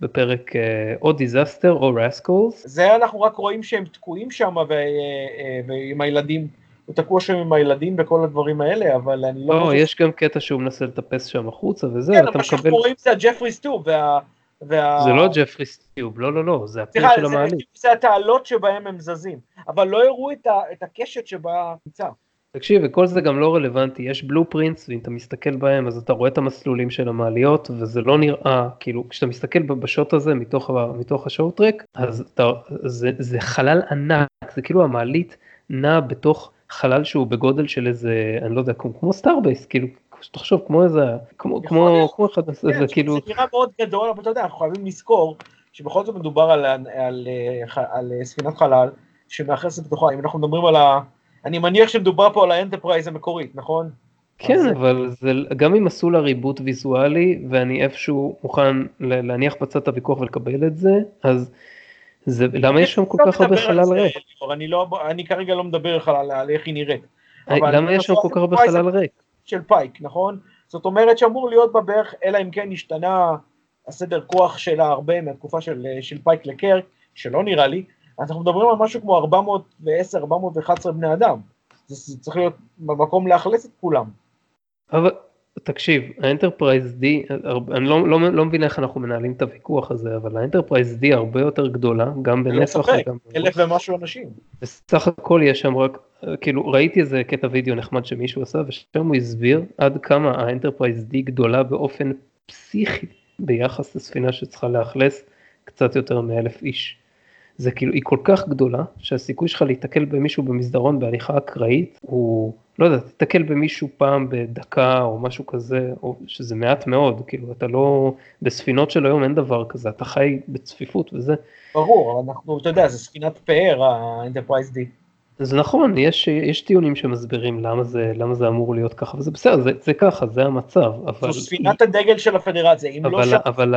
בפרק אה, או Disaster או Rascals. זה אנחנו רק רואים שהם תקועים שם אה, אה, ועם הילדים, הוא תקוע שם עם הילדים וכל הדברים האלה, אבל אני לא... לא, יש גם קטע שהוא מנסה לטפס שם החוצה וזה, כן, מה שאנחנו רואים זה ה Jefferies tube וה... וה... זה לא Jefferies tube, לא, לא, לא, זה הפיר של המעלית. זה התעלות שבהם הם זזים, אבל לא הראו את הקשת שבה נמצא. תקשיב, וכל זה גם לא רלוונטי, יש blueprints, ואם אתה מסתכל בהם אז אתה רואה את המסלולים של המעליות, וזה לא נראה, כאילו, כשאתה מסתכל בשוט הזה מתוך, מתוך ה Short Trek, אז אתה, זה, זה חלל ענק, זה כאילו המעלית נעה בתוך חלל שהוא בגודל של איזה, אני לא יודע, כמו, כמו starbase, כאילו, תחשוב, כמו איזה, כמו, כמו, כמו אחד, כן, זה כאילו... זה נראה מאוד גדול, אבל אתה יודע, אנחנו חייבים לזכור שבכל זאת מדובר על, על, על, על, על ספינת חלל שמאחסנת בתוכה, אם אנחנו מדברים על ה... אני מניח שמדובר פה על האנטרפרייז המקורית, נכון? כן, אז... אבל זה, גם אם עשו לה reboot ויזואלי, ואני איפשהו מוכן להניח בצד את הוויכוח ולקבל את זה, אז זה, למה יש שם כל כך הרבה חלל ריק? אני, לא, אני כרגע לא מדבר לך על, על איך היא נראית. למה יש שם כל כך הרבה חלל ריק? של פייק, נכון? זאת אומרת שאמור להיות בה בערך, אלא אם כן השתנה הסדר כוח שלהם הרבה מהתקופה של, של פייק לקירק, שלא נראה לי, אנחנו מדברים על משהו כמו 410-411 בני אדם. זה צריך להיות במקום לאכלס את כולם. אבל תקשיב, האנטרפרייז D, אני לא, לא, לא מבין איך אנחנו מנהלים את הוויכוח הזה, אבל האנטרפרייז D הרבה יותר גדולה, גם בנפח וגם... אלף ומשהו אנשים. בסך הכל יש שם רק, כאילו ראיתי איזה קטע וידאו נחמד שמישהו עשה, ושם הוא הסביר עד כמה האנטרפרייז D גדולה באופן פסיכי ביחס לספינה שצריכה לאכלס קצת יותר מאלף איש. זה כאילו, היא כל כך גדולה, שהסיכוי שלך להיתקל במישהו במסדרון בהליכה אקראית, הוא, לא יודע, תיתקל במישהו פעם בדקה או משהו כזה, או שזה מעט מאוד, כאילו, אתה לא, בספינות של היום אין דבר כזה, אתה חי בצפיפות וזה. ברור, אנחנו, אתה יודע, זה ספינת פאר, האנטרפרייז D. זה נכון, יש, יש טיעונים שמסבירים למה זה, למה זה אמור להיות ככה, וזה בסדר, זה, זה ככה, זה המצב. אבל... זו ספינת הדגל של הפדרציה, אם אבל, לא שם... אבל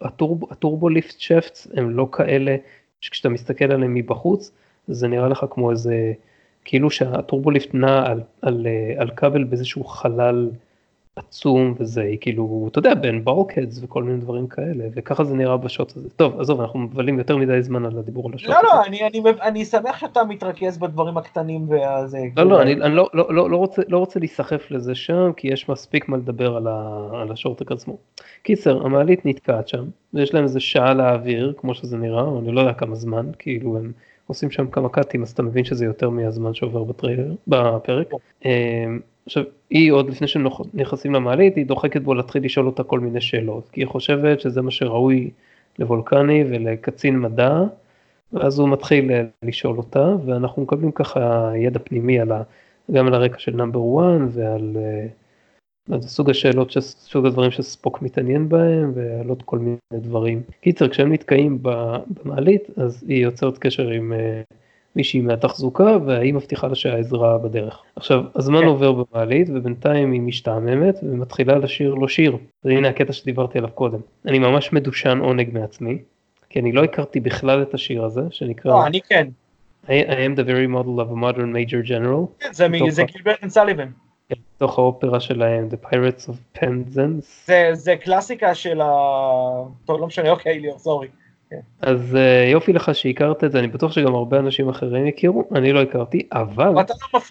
הטורבו, הטורבו ליפט שפטס הם לא כאלה שכשאתה מסתכל עליהם מבחוץ זה נראה לך כמו איזה כאילו שהטורבוליפט נע על, על, על כבל באיזשהו חלל עצום וזה כאילו אתה יודע בין ברוקדס וכל מיני דברים כאלה וככה זה נראה בשוט הזה. טוב עזוב אנחנו מבלים יותר מדי זמן על הדיבור על השוט לא לא אני, אני, אני שמח שאתה מתרכז בדברים הקטנים והזה לא לא אני, אני לא, לא, לא, לא רוצה לא רוצה להיסחף לזה שם כי יש מספיק מה לדבר על, ה, על השורטק עצמו. קיצר המעלית נתקעת שם ויש להם איזה שעה לאוויר כמו שזה נראה אני לא יודע כמה זמן כאילו הם עושים שם כמה קאטים אז אתה מבין שזה יותר מהזמן שעובר בטריילר בפרק. עכשיו, היא עוד לפני שהם נכנסים למעלית, היא דוחקת בו להתחיל לשאול אותה כל מיני שאלות, כי היא חושבת שזה מה שראוי לוולקני ולקצין מדע, ואז הוא מתחיל לשאול אותה, ואנחנו מקבלים ככה ידע פנימי על ה, גם על הרקע של נאמבר 1 ועל לא סוג השאלות, סוג הדברים שספוק מתעניין בהם, ועל עוד כל מיני דברים. קיצר, כשהם נתקעים במעלית, אז היא יוצרת קשר עם מישהי מהתחזוקה והיא מבטיחה לה שהעזרה בדרך. עכשיו הזמן כן. עובר במעלית ובינתיים היא משתעממת ומתחילה לשיר לו שיר. והנה הקטע שדיברתי עליו קודם. אני ממש מדושן עונג מעצמי כי אני לא הכרתי בכלל את השיר הזה שנקרא. לא, אני כן. I, I am the very model of a modern major general. כן, זה, מ, זה גילברט וסליבן. כן, בתוך האופרה שלהם, The Pirates of Penzance. זה, זה קלאסיקה של ה... טוב, לא משנה, אוקיי, ליאור, סורי. אז אה, יופי לך שהכרת את זה, אני בטוח שגם הרבה אנשים אחרים הכירו, אני לא הכרתי, אבל...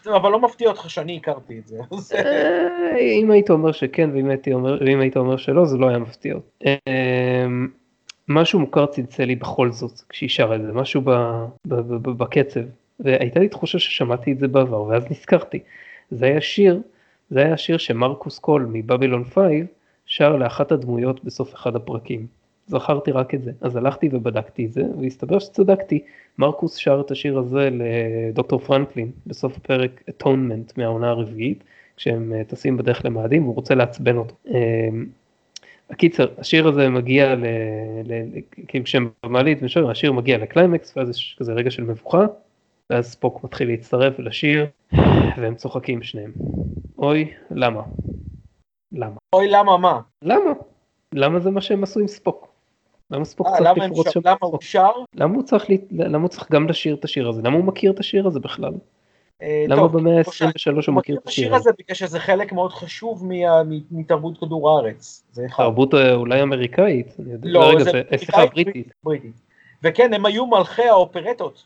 לא אבל לא מפתיע אותך שאני הכרתי את זה. אה, אם היית אומר שכן ואם היית אומר, שלא, זה לא היה מפתיע. אמ, משהו מוכר צלצל לי בכל זאת כשהיא שרה את זה, משהו בקצב, והייתה לי תחושה ששמעתי את זה בעבר, ואז נזכרתי. זה היה שיר, זה היה שיר שמרקוס קול מבבילון 5 שר לאחת הדמויות בסוף אחד הפרקים. זכרתי רק את זה. אז הלכתי ובדקתי את זה, והסתבר שצדקתי. מרקוס שר את השיר הזה לדוקטור פרנקלין בסוף הפרק אטונמנט מהעונה הרביעית, כשהם אה, טסים בדרך למאדים והוא רוצה לעצבן אותו. אמ, הקיצר, השיר הזה מגיע ל... ל... כאילו כשהם במעלית השיר מגיע לקליימקס ואז יש כזה רגע של מבוכה, ואז ספוק מתחיל להצטרף לשיר, והם צוחקים שניהם. אוי, למה? למה? אוי, למה מה? למה? למה זה מה שהם עשו עם ספוק? למה ספוק צריך לפרוץ שם? למה הוא שר? למה הוא צריך למה הוא צריך גם לשיר את השיר הזה? למה הוא מכיר את השיר הזה בכלל? אה, למה במאה כמו שאני- ה-23 הוא מכיר את השיר הזה? בגלל שזה חלק מאוד חשוב מתרבות כדור הארץ. תרבות אה, אולי אמריקאית? לא, זה אה, סליחה, בריטית. וכן, הם היו מלכי האופרטות,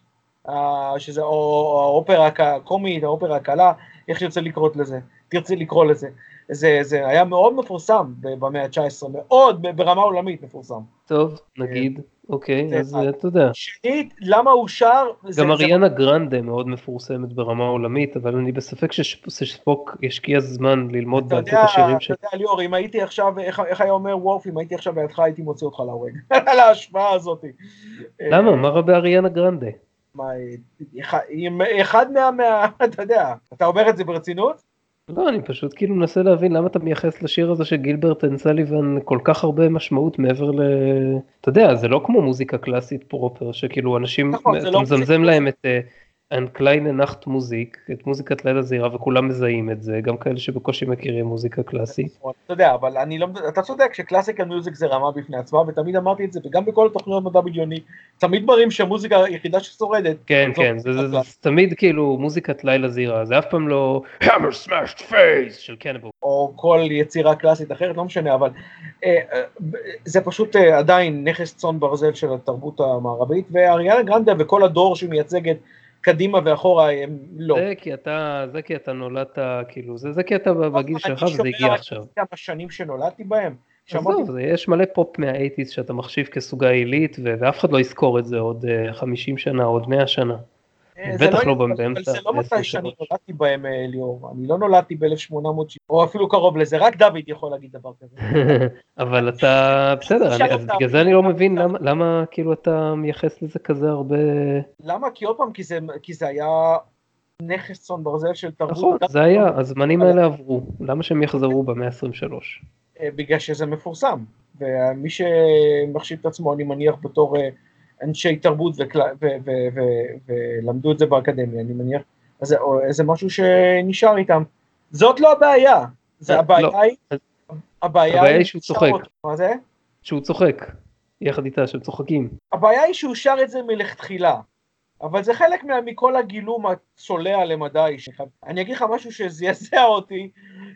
שזה, או או האופרה הק- הקומית, האופרה הקלה, איך שתרצה לקרוא לזה, תרצה לקרוא לזה. זה, זה היה מאוד מפורסם במאה ה-19, מאוד, ברמה עולמית מפורסם. טוב, נגיד, אוקיי, אז. אה, אתה יודע. שנית, למה הוא שר? גם אריאנה גרנדה מאוד מפורסמת ברמה עולמית, אבל אני בספק שספוק ישקיע זמן ללמוד אתה את השירים אתה של... יודע, ליאור, אם הייתי עכשיו, איך היה אומר וולף, אם הייתי עכשיו בידך, הייתי מוציא אותך להורג. על ההשפעה הזאת. למה? מה רע באריאנה גרנדה? מה, אחד- עם- אחד. מה- אתה יודע, אתה אומר את זה ברצינות? לא, אני פשוט כאילו מנסה להבין למה אתה מייחס לשיר הזה של גילברט אנד סליבן כל כך הרבה משמעות מעבר ל... אתה יודע, זה לא כמו מוזיקה קלאסית proper, שכאילו אנשים, נכון, אתה לא מזמזם להם את Eine kleine Nachtmusik, את מוזיקת לילה זהירה, וכולם מזהים את זה, גם כאלה שבקושי מכירים מוזיקה קלאסית. אתה יודע, אבל אני לא... אתה צודק ש classical music זה רמה בפני עצמה, ותמיד אמרתי את זה, וגם בכל התוכניות מדע בדיוני, תמיד מראים שהמוזיקה היחידה ששורדת, כן, כן, זה, זה, זה קלאסית. תמיד כאילו מוזיקת לילה זהירה, זה אף פעם לא hammer smashed face של קניבל. או כל יצירה קלאסית אחרת, לא משנה, אבל אה, אה, זה פשוט אה, עדיין נכס צאן ברזל של התרבות המערבית, ואריאנה גרנדה וכל הדור שהיא מייצגת קדימה ואחורה, הם לא. זה כי אתה, זה כי אתה נולדת, כאילו, זה, זה כי אתה בגיל אני שלך וזה שומע הגיע רק עכשיו. כמה שנים שנולדתי בהם, עזוב, זה- יש מלא פופ מהאייטיז שאתה מחשיב כסוגה עילית ואף אחד לא יזכור את זה עוד אה, 50 שנה, עוד 100 שנה. אה, בטח לא אבל באמצע זה לא מתי ה-23. שאני נולדתי בהם, אה, ליאור. אני לא נולדתי ב-1870, או אפילו קרוב לזה, רק דוד יכול להגיד דבר כזה. אבל אתה, בסדר. בגלל זה אני לא מבין למה, כאילו אתה מייחס לזה כזה הרבה... למה? כי עוד פעם, כי זה- היה נכס צאן ברזל של תרבות. נכון, זה היה, הזמנים האלה עברו, למה שהם יחזרו במאה ה-23? אה, בגלל שזה מפורסם. ומי שמחשיב את עצמו, אני מניח, בתור אנשי תרבות וקל- ו- ו- ו- ולמדו את זה באקדמיה, אני מניח, אז זה משהו שנשאר איתם. זאת לא הבעיה. זה אה, הבעיה לא. היא... אז- הבעיה הבעיה היא שהוא צוחק. מה זה? שהוא צוחק, יחד איתה, שהם צוחקים. הבעיה היא שהוא שר את זה מלכתחילה, אבל זה חלק מה, מכל הגילום הצולע למדי. אני אגיד לך משהו שזעזע אותי,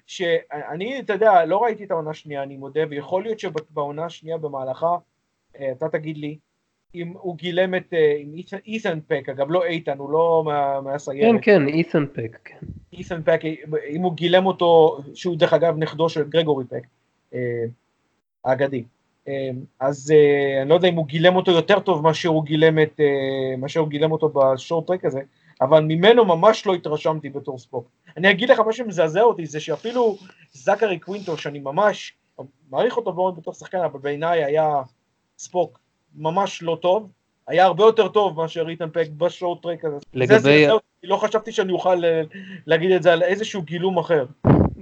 שאני, אתה יודע, לא ראיתי את העונה השנייה, אני מודה, ויכול להיות שבעונה השנייה במהלכה, אה, אתה תגיד לי, אם הוא גילם את, אה, אית'ן- פק, אגב לא איתן, הוא לא מה- כן, מהסיירת, כן, אית'ן פק, כן. אית'ן פק, אם הוא גילם אותו, שהוא דרך אגב נכדו של גרגורי פק, אה, האגדי. אה, אז אני לא יודע אם הוא גילם אותו יותר טוב מאשר הוא גילם את, מאשר הוא גילם אותו בשורט טרק הזה, אבל ממנו ממש לא התרשמתי בתור ספוק. אני אגיד לך מה שמזעזע אותי זה שאפילו זכרי קווינטו שאני ממש מעריך אותו מאוד בתור שחקן אבל בעיניי היה ספוק ממש לא טוב, היה הרבה יותר טוב מאשר איתן פק בשורט טרק הזה. לגבי- זה אותי, לא חשבתי שאני אוכל אה, להגיד את זה על איזשהו גילום אחר.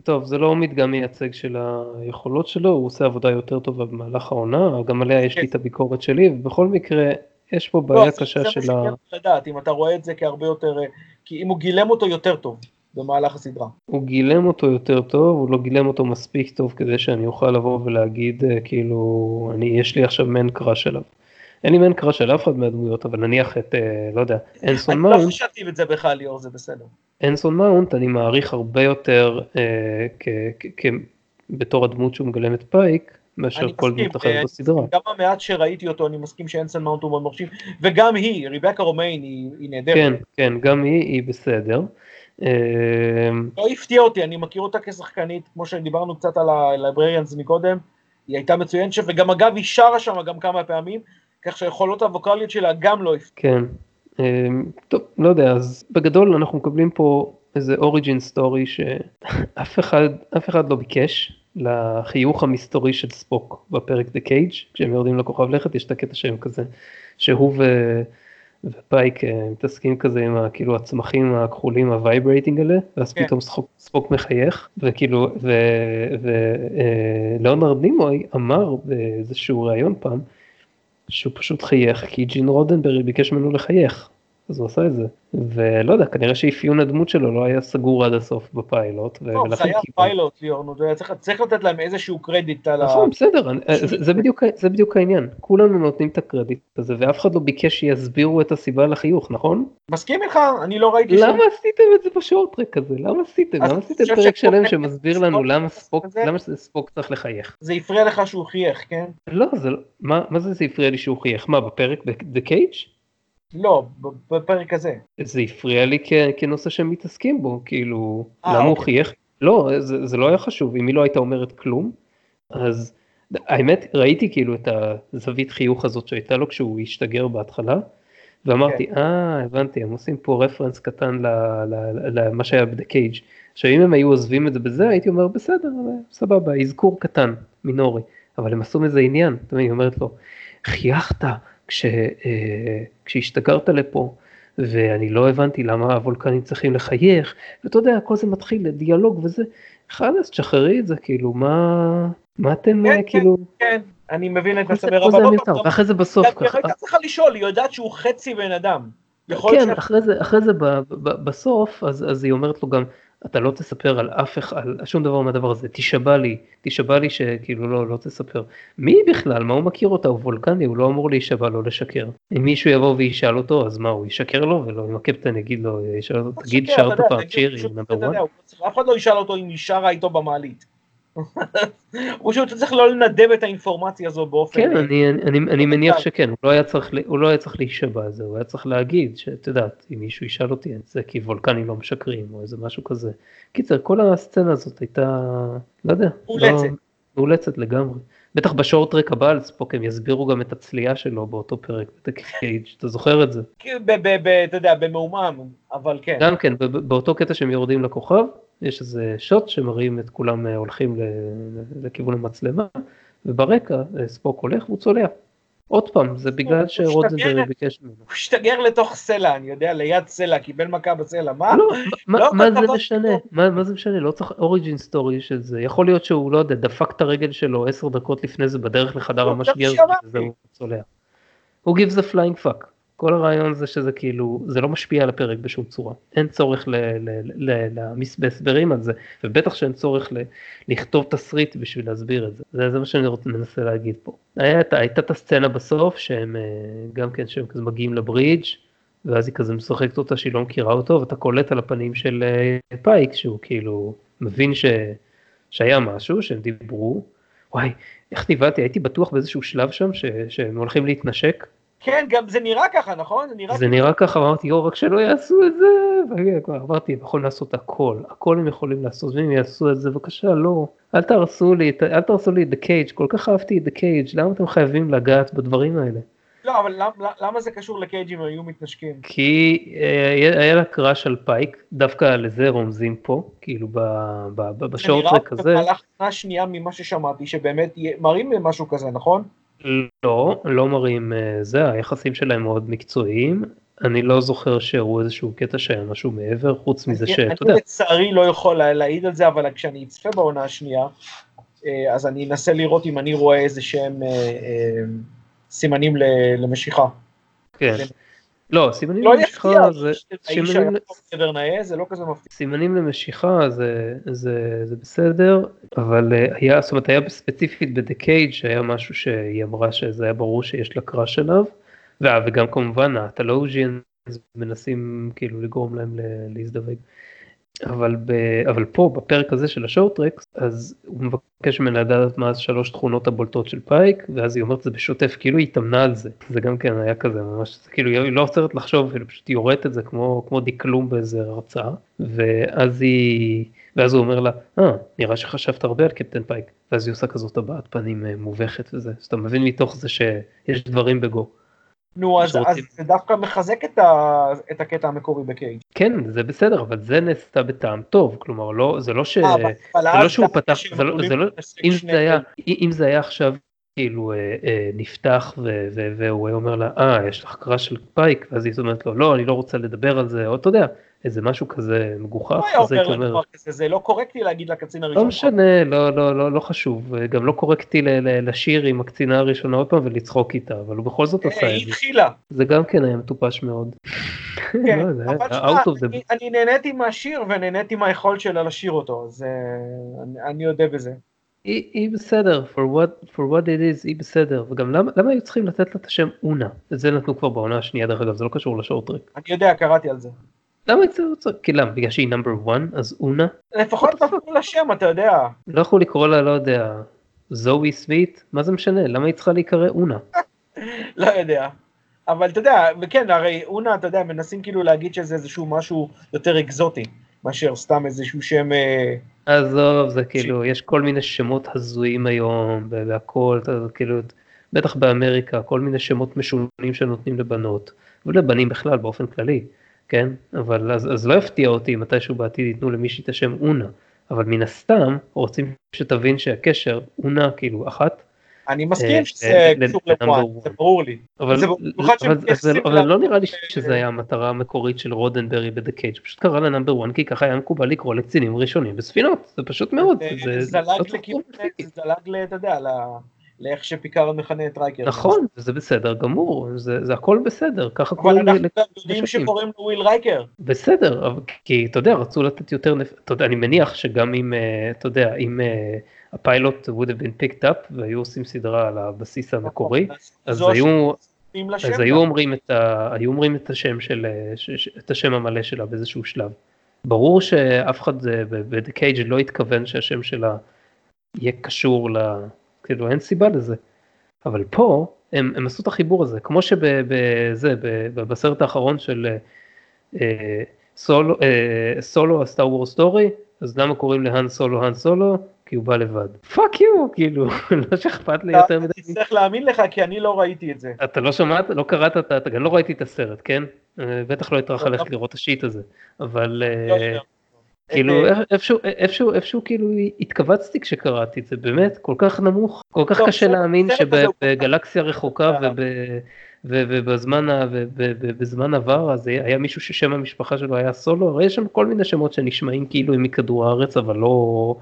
טוב, זה לא מדגם מייצג של היכולות שלו, הוא עושה עבודה יותר טובה במהלך העונה, גם עליה יש לי את הביקורת שלי, ובכל מקרה, יש פה בעיה לא, זה- קשה זה של ה... שעניין אותי לדעת, אם אתה רואה את זה כהרבה יותר, אה, כי אם הוא גילם אותו יותר טוב במהלך הסדרה. הוא גילם אותו יותר טוב, הוא לא גילם אותו מספיק טוב כדי שאני אוכל לבוא ולהגיד, אה, כאילו, אני, יש לי עכשיו מן קראש עליו. אין לי מן קראש על אף אחד מהדמויות, אבל נניח את, אה, לא יודע, אנסון אני לא מאונט, חשבתי את זה בכלל, ליאור, זה בסדר. אנסון מאונט אני מעריך הרבה יותר אה, בתור הדמות שהוא מגלם את פייק, מאשר כל דמות אחרת אה, בסדרה. גם המעט שראיתי אותו, אני מסכים שאנסון מאונט הוא מאוד מרשים, וגם היא, ריבקה רומיין, היא נהדרת. כן, כן, גם היא, היא בסדר. לא הפתיע אותי, אני מכיר אותה כשחקנית, כמו שדיברנו קצת על הלייבריריאנס מקודם, היא הייתה מצוינת שם, וגם אגב היא שרה שם גם כמה פעמים, כך שהיכולות הווקאליות שלה גם לא הפתיעו. כן. אה, טוב, לא יודע, אז בגדול אנחנו מקבלים פה איזה origin story שאף אחד, אף אחד לא ביקש לחיוך המסתורי של ספוק בפרק The Cage, כשהם יורדים לכוכב לכת יש את הקטע שהם כזה, שהוא ו... ופייק אה, מתעסקים כזה עם ה- כאילו הצמחים הכחולים ה vibrating האלה, ואז כן. פתאום ספוק, ספוק מחייך, וכאילו, ולאונרד נימוי אמר באיזשהו ראיון פעם, שהוא פשוט חייך כי ג'ין רודנברג ביקש ממנו לחייך, אז הוא עשה את זה, ולא יודע, כנראה שאפיון הדמות שלו לא היה סגור עד הסוף בפיילוט, טוב, זה היה כאילו- פיילוט, ליאור, צריך- לתת להם איזשהו קרדיט על ה... נכון, בסדר, זה, בדיוק, זה בדיוק העניין, כולנו נותנים את הקרדיט הזה, ואף אחד לא ביקש שיסבירו את הסיבה לחיוך, נכון? מסכים איתך? אני לא ראיתי. למה עשיתם את זה בשורטרק הזה? למה עשיתם? למה עשיתם פרק שלם שמסביר לנו למה ספוק, צריך לחייך? זה הפריע לך שהוא חייך, כן? לא, זה לא, מה, מה זה זה הפריע לי שהוא חייך? מה, בפרק ב-The Cage? לא, בפרק הזה. זה הפריע לי כ- כנושא שהם מתעסקים בו, כאילו, אה, למה הוא אוקיי. חייך? לא, זה, זה לא היה חשוב, אם היא לא הייתה אומרת כלום, אז האמת, ראיתי כאילו את הזווית חיוך הזאת שהייתה לו כשהוא השתגר בהתחלה, ואמרתי, כן. אה, הבנתי, הם עושים פה רפרנס קטן ל- ל- למה שהיה ב-The Cage. עכשיו, אם הם היו עוזבים את זה בזה, הייתי אומר, בסדר, סבבה, אזכור קטן, מינורי, אבל הם עשו מזה עניין, מבין, היא אומרת לו, חייכת כש, אה, כשהשתגרת לפה, ואני לא הבנתי למה הוולקנים צריכים לחייך, ואתה יודע, כל זה מתחיל לדיאלוג וזה, חלאס, תשחררי את זה, כאילו, מה, מה אתם, כן, אה, כן. כאילו, כן, אני מבין את זה אבל פעם, ואחרי זה בסוף, ככה, הייתה צריכה לשאול, היא יודעת שהוא חצי בן אדם. כן, אחרי זה, אחרי זה ב, ב, בסוף, אז, אז היא אומרת לו גם, אתה לא תספר על אף אחד, על שום דבר מהדבר הזה, תישבע לי, תישבע לי שכאילו לא, לא תספר. מי בכלל, מה הוא מכיר אותה, הוא וולקני, הוא לא אמור להישבע, לא לשקר. אם מישהו יבוא וישאל אותו, אז מה, הוא ישקר לו, ולא, אם הקפטן יגיד לו, ישאל אותו, תגיד שרת פעם תגיד, צ'ירי, פשוט, נאמבר אתה 1? יודע, הוא לא צריך- אף אחד לא ישאל אותו אם היא שרה איתו במעלית. הוא פשוט צריך לא לנדב את האינפורמציה הזו באופן... כן, אני, אני, אני, אני מניח. שכן, הוא לא היה צריך, הוא לא היה צריך להישבע על זה, הוא היה צריך להגיד, שאת יודעת, אם מישהו ישאל אותי את זה כי וולקנים לא משקרים, או איזה משהו כזה. קיצר, כל הסצנה הזאת הייתה, לא יודע, מאולצת. לא, מאולצת לגמרי. בטח בשורטרק הבא על ספוק הם יסבירו גם את הצלייה שלו באותו פרק, אתה זוכר את זה? אתה יודע, במעומעם, אבל כן. גם כן, באותו קטע שהם יורדים לכוכב, יש איזה שוט שמראים את כולם אה, הולכים לכיוון המצלמה, וברקע אה, ספוק הולך והוא צולע. עוד פעם, זה בגלל שרודנברג. ביקש ממנו. הוא השתגר לתוך סלע, אני יודע, ליד סלע, קיבל מכה בסלע, מה? לא, מה- לא מה זה משנה? מה מה זה משנה? לא צריך אוריג'ין סטורי של זה. יכול להיות שהוא, לא יודע, דפק את הרגל שלו עשר דקות לפני זה בדרך לחדר המשגר. וזהו, צולע. הוא gives a flying fuck. כל הרעיון זה שזה כאילו, זה לא משפיע על הפרק בשום צורה. אין צורך להעמיס בהסברים על זה, ובטח שאין צורך ל- לכתוב תסריט בשביל להסביר את זה. זה, זה מה שאני רוצה, מנסה להגיד פה. הייתה את הסצנה בסוף, שהם אה, גם כן, שהם כזה מגיעים לברידג', ואז היא כזה משחקת אותה שהיא לא מכירה אותו, ואתה קולט על הפנים של אה, פייק, שהוא כאילו מבין ש... שהיה משהו, שהם דיברו. וואי, איך נבהלתי, הייתי בטוח באיזשהו שלב שם ש... שהם הולכים להתנשק. כן, גם זה נראה ככה, נכון? זה נראה זה נראה ככה, אמרתי, יואו, רק שלא יעשו את זה. וכבר אמרתי, הם יכולים לעשות הכל, הכל הם יכולים לעשות, ואם יעשו את זה, בבקשה, לא. אל תהרסו לי, אל תהרסו לי את The Cage, כל כך אהבתי את The Cage, למה אתם חייבים לגעת בדברים האלה? לא, אבל למ- למה זה קשור לקייג' אם היו מתנשקים? כי אה, היה היה לה קראש על פייק, דווקא לזה רומזים פה, כאילו ב- ב- ב- זה בשורטרק נראה הזה. במהלך שנייה ממה ששמעתי, שבאמת מראים משהו כזה, נכון? לא, לא מראים אה, זה, היחסים שלהם מאוד מקצועיים. אני לא זוכר שהראו איזשהו קטע שהיה משהו מעבר, חוץ מזה אני- שאתה יודע, אני לצערי לא יכול לה- להעיד על זה, אבל כשאני אצפה בעונה השנייה, אה, אז אני אנסה לראות אם אני רואה איזה שהם אה, סימנים למשיכה. כן. לא, סימנים לא למשיכה זה, היה סימנים, נאה, זה לא כזה מפתיע. סימנים למשיכה זה, זה, זה בסדר, אבל אה, היה, זאת אומרת היה ספציפית ב-The Cage שהיה משהו שהיא אמרה שזה היה ברור שיש לה קראש עליו, וגם כמובן הטלוג'יאן מנסים כאילו לגרום להם להזדווג. אבל, ב, אבל פה בפרק הזה של השורטרקס אז הוא מבקש ממנה לדעת מה השלוש תכונות הבולטות של פייק ואז היא אומרת זה בשוטף כאילו היא התאמנה על זה. זה גם כן היה כזה ממש זה כאילו היא לא עוצרת לחשוב היא פשוט יורדת את זה כמו כמו דקלום באיזה הרצאה. ואז היא ואז הוא אומר לה אה נראה שחשבת הרבה על קפטן פייק. ואז היא עושה כזאת הבעת פנים אה, מובכת וזה. אז אתה מבין מתוך זה שיש דברים בגו. נו, אז. אז זה דווקא מחזק את, ה, את הקטע המקורי בקייג'. כן זה בסדר אבל זה נעשתה בטעם טוב כלומר לא זה לא ש... אה, זה לא שהוא פתח, זה לא, זה לא, אם זה היה. אם זה היה עכשיו כאילו אה, אה, נפתח ו- ו- והוא היה אומר לה, אה, יש לך קראש על פייק, ואז היא אומרת לו, לא, אני לא רוצה לדבר על זה, או אתה יודע, איזה משהו כזה מגוחך, הוא היה אומר אומר, לדבר כזה, זה לא קורקטי להגיד לקצין לא הראשון. משנה, לא, לא, לא, לא חשוב, גם לא קורקטי ל- ל- לשיר עם הקצינה הראשונה עוד פעם ולצחוק איתה, אבל הוא בכל זאת אה, עשה את היא זה, התחילה. זה גם כן היה מטופש מאוד. כן, לא, אבל תשמע. אני- נהניתי מהשיר ונהניתי מהיכולת שלה לשיר אותו, אז אה, אני- אני אודה בזה. היא, היא בסדר, for what, for what it is, היא בסדר, וגם למה, למה היו צריכים לתת לה את השם אונה? את זה נתנו כבר בעונה השנייה דרך אגב, זה לא קשור לשורטרק. אני יודע, קראתי על זה. למה את זה לא צריך? כי למה? בגלל שהיא נאמבר 1 אז אונה? לפחות fuck? נתנו לה שם, אתה יודע. לא יכול לקרוא לה, לא יודע, זוהי סוויט? מה זה משנה? למה היא צריכה להיקרא אונה? לא יודע. אבל אתה יודע, וכן, הרי אונה, אתה יודע, מנסים כאילו להגיד שזה איזשהו משהו יותר אקזוטי, מאשר סתם איזשהו שם... אה, עזוב, זה כאילו, יש כל מיני שמות הזויים היום, והכל, כאילו, בטח באמריקה, כל מיני שמות משונים שנותנים לבנות, ולבנים בכלל באופן כללי, כן? אבל אז, אז לא יפתיע אותי מתישהו בעתיד ייתנו למישהי את השם אונה, אבל מן הסתם רוצים שתבין שהקשר, אונה כאילו אחת, אני אה, מסכים שזה ל- קשור ל one, זה. ברור לי. אבל, זה אבל, אבל, מתייחסים אבל ל- לא נראה לי שזה היה המטרה המקורית של רודנברי ב"The Cage", פשוט קרא לה Number 1 כי ככה היה מקובל לקרוא לקצינים ראשונים בספינות, זה פשוט מאוד, זה זה- זה לא זלג לכיוון. זה זלג, ל- אתה יודע, לאיך שפיקארד מכנה את רייקר. נכון, זה בסדר גמור, זה, זה הכל בסדר, ככה אבל קוראים אנחנו ל- גם יודעים. שקוראים לו וויל רייקר. בסדר, אבל- כי אתה יודע, רצו לתת יותר, נפ- אתה יודע, אני מניח שגם אם, אה, אתה יודע, אם אה, הפיילוט would have been picked up והיו עושים סדרה על הבסיס המקורי, אז היו, אז היו אומרים את, ה, היו אומרים את השם של, אה, ש, את השם המלא שלה באיזשהו שלב. ברור שאף אחד ב- ב-The Cage לא התכוון שהשם שלה יהיה קשור ל... כאילו אין סיבה לזה. אבל פה הם, הם עשו את החיבור הזה, כמו שבזה, בסרט האחרון של אה, אה, סולו, אה, סולו ה Star Wars story, אז למה קוראים להאן סולו האן סולו? כי הוא בא לבד. fuck you, כאילו, לא שאכפת לי יותר מדי. אני צריך להאמין לך כי אני לא ראיתי את זה. אתה לא שמעת, לא קראת, אתה אתה גם לא ראיתי את הסרט, כן? אה, בטח לא הטרח לא, ללכת לא. לראות את השיט הזה, אבל אה, לא יודע. כאילו אה, איפשהו, איפשהו, איפשהו כאילו התכווצתי כשקראתי את זה, באמת, כל כך נמוך, כל כך טוב, קשה להאמין שבגלקסיה רחוקה אה. ובזמן ה- ו- ו- ו- בזמן עבר אז היה מישהו ששם המשפחה שלו היה סולו, הרי יש שם כל מיני שמות שנשמעים כאילו הם מכדור הארץ אבל לא,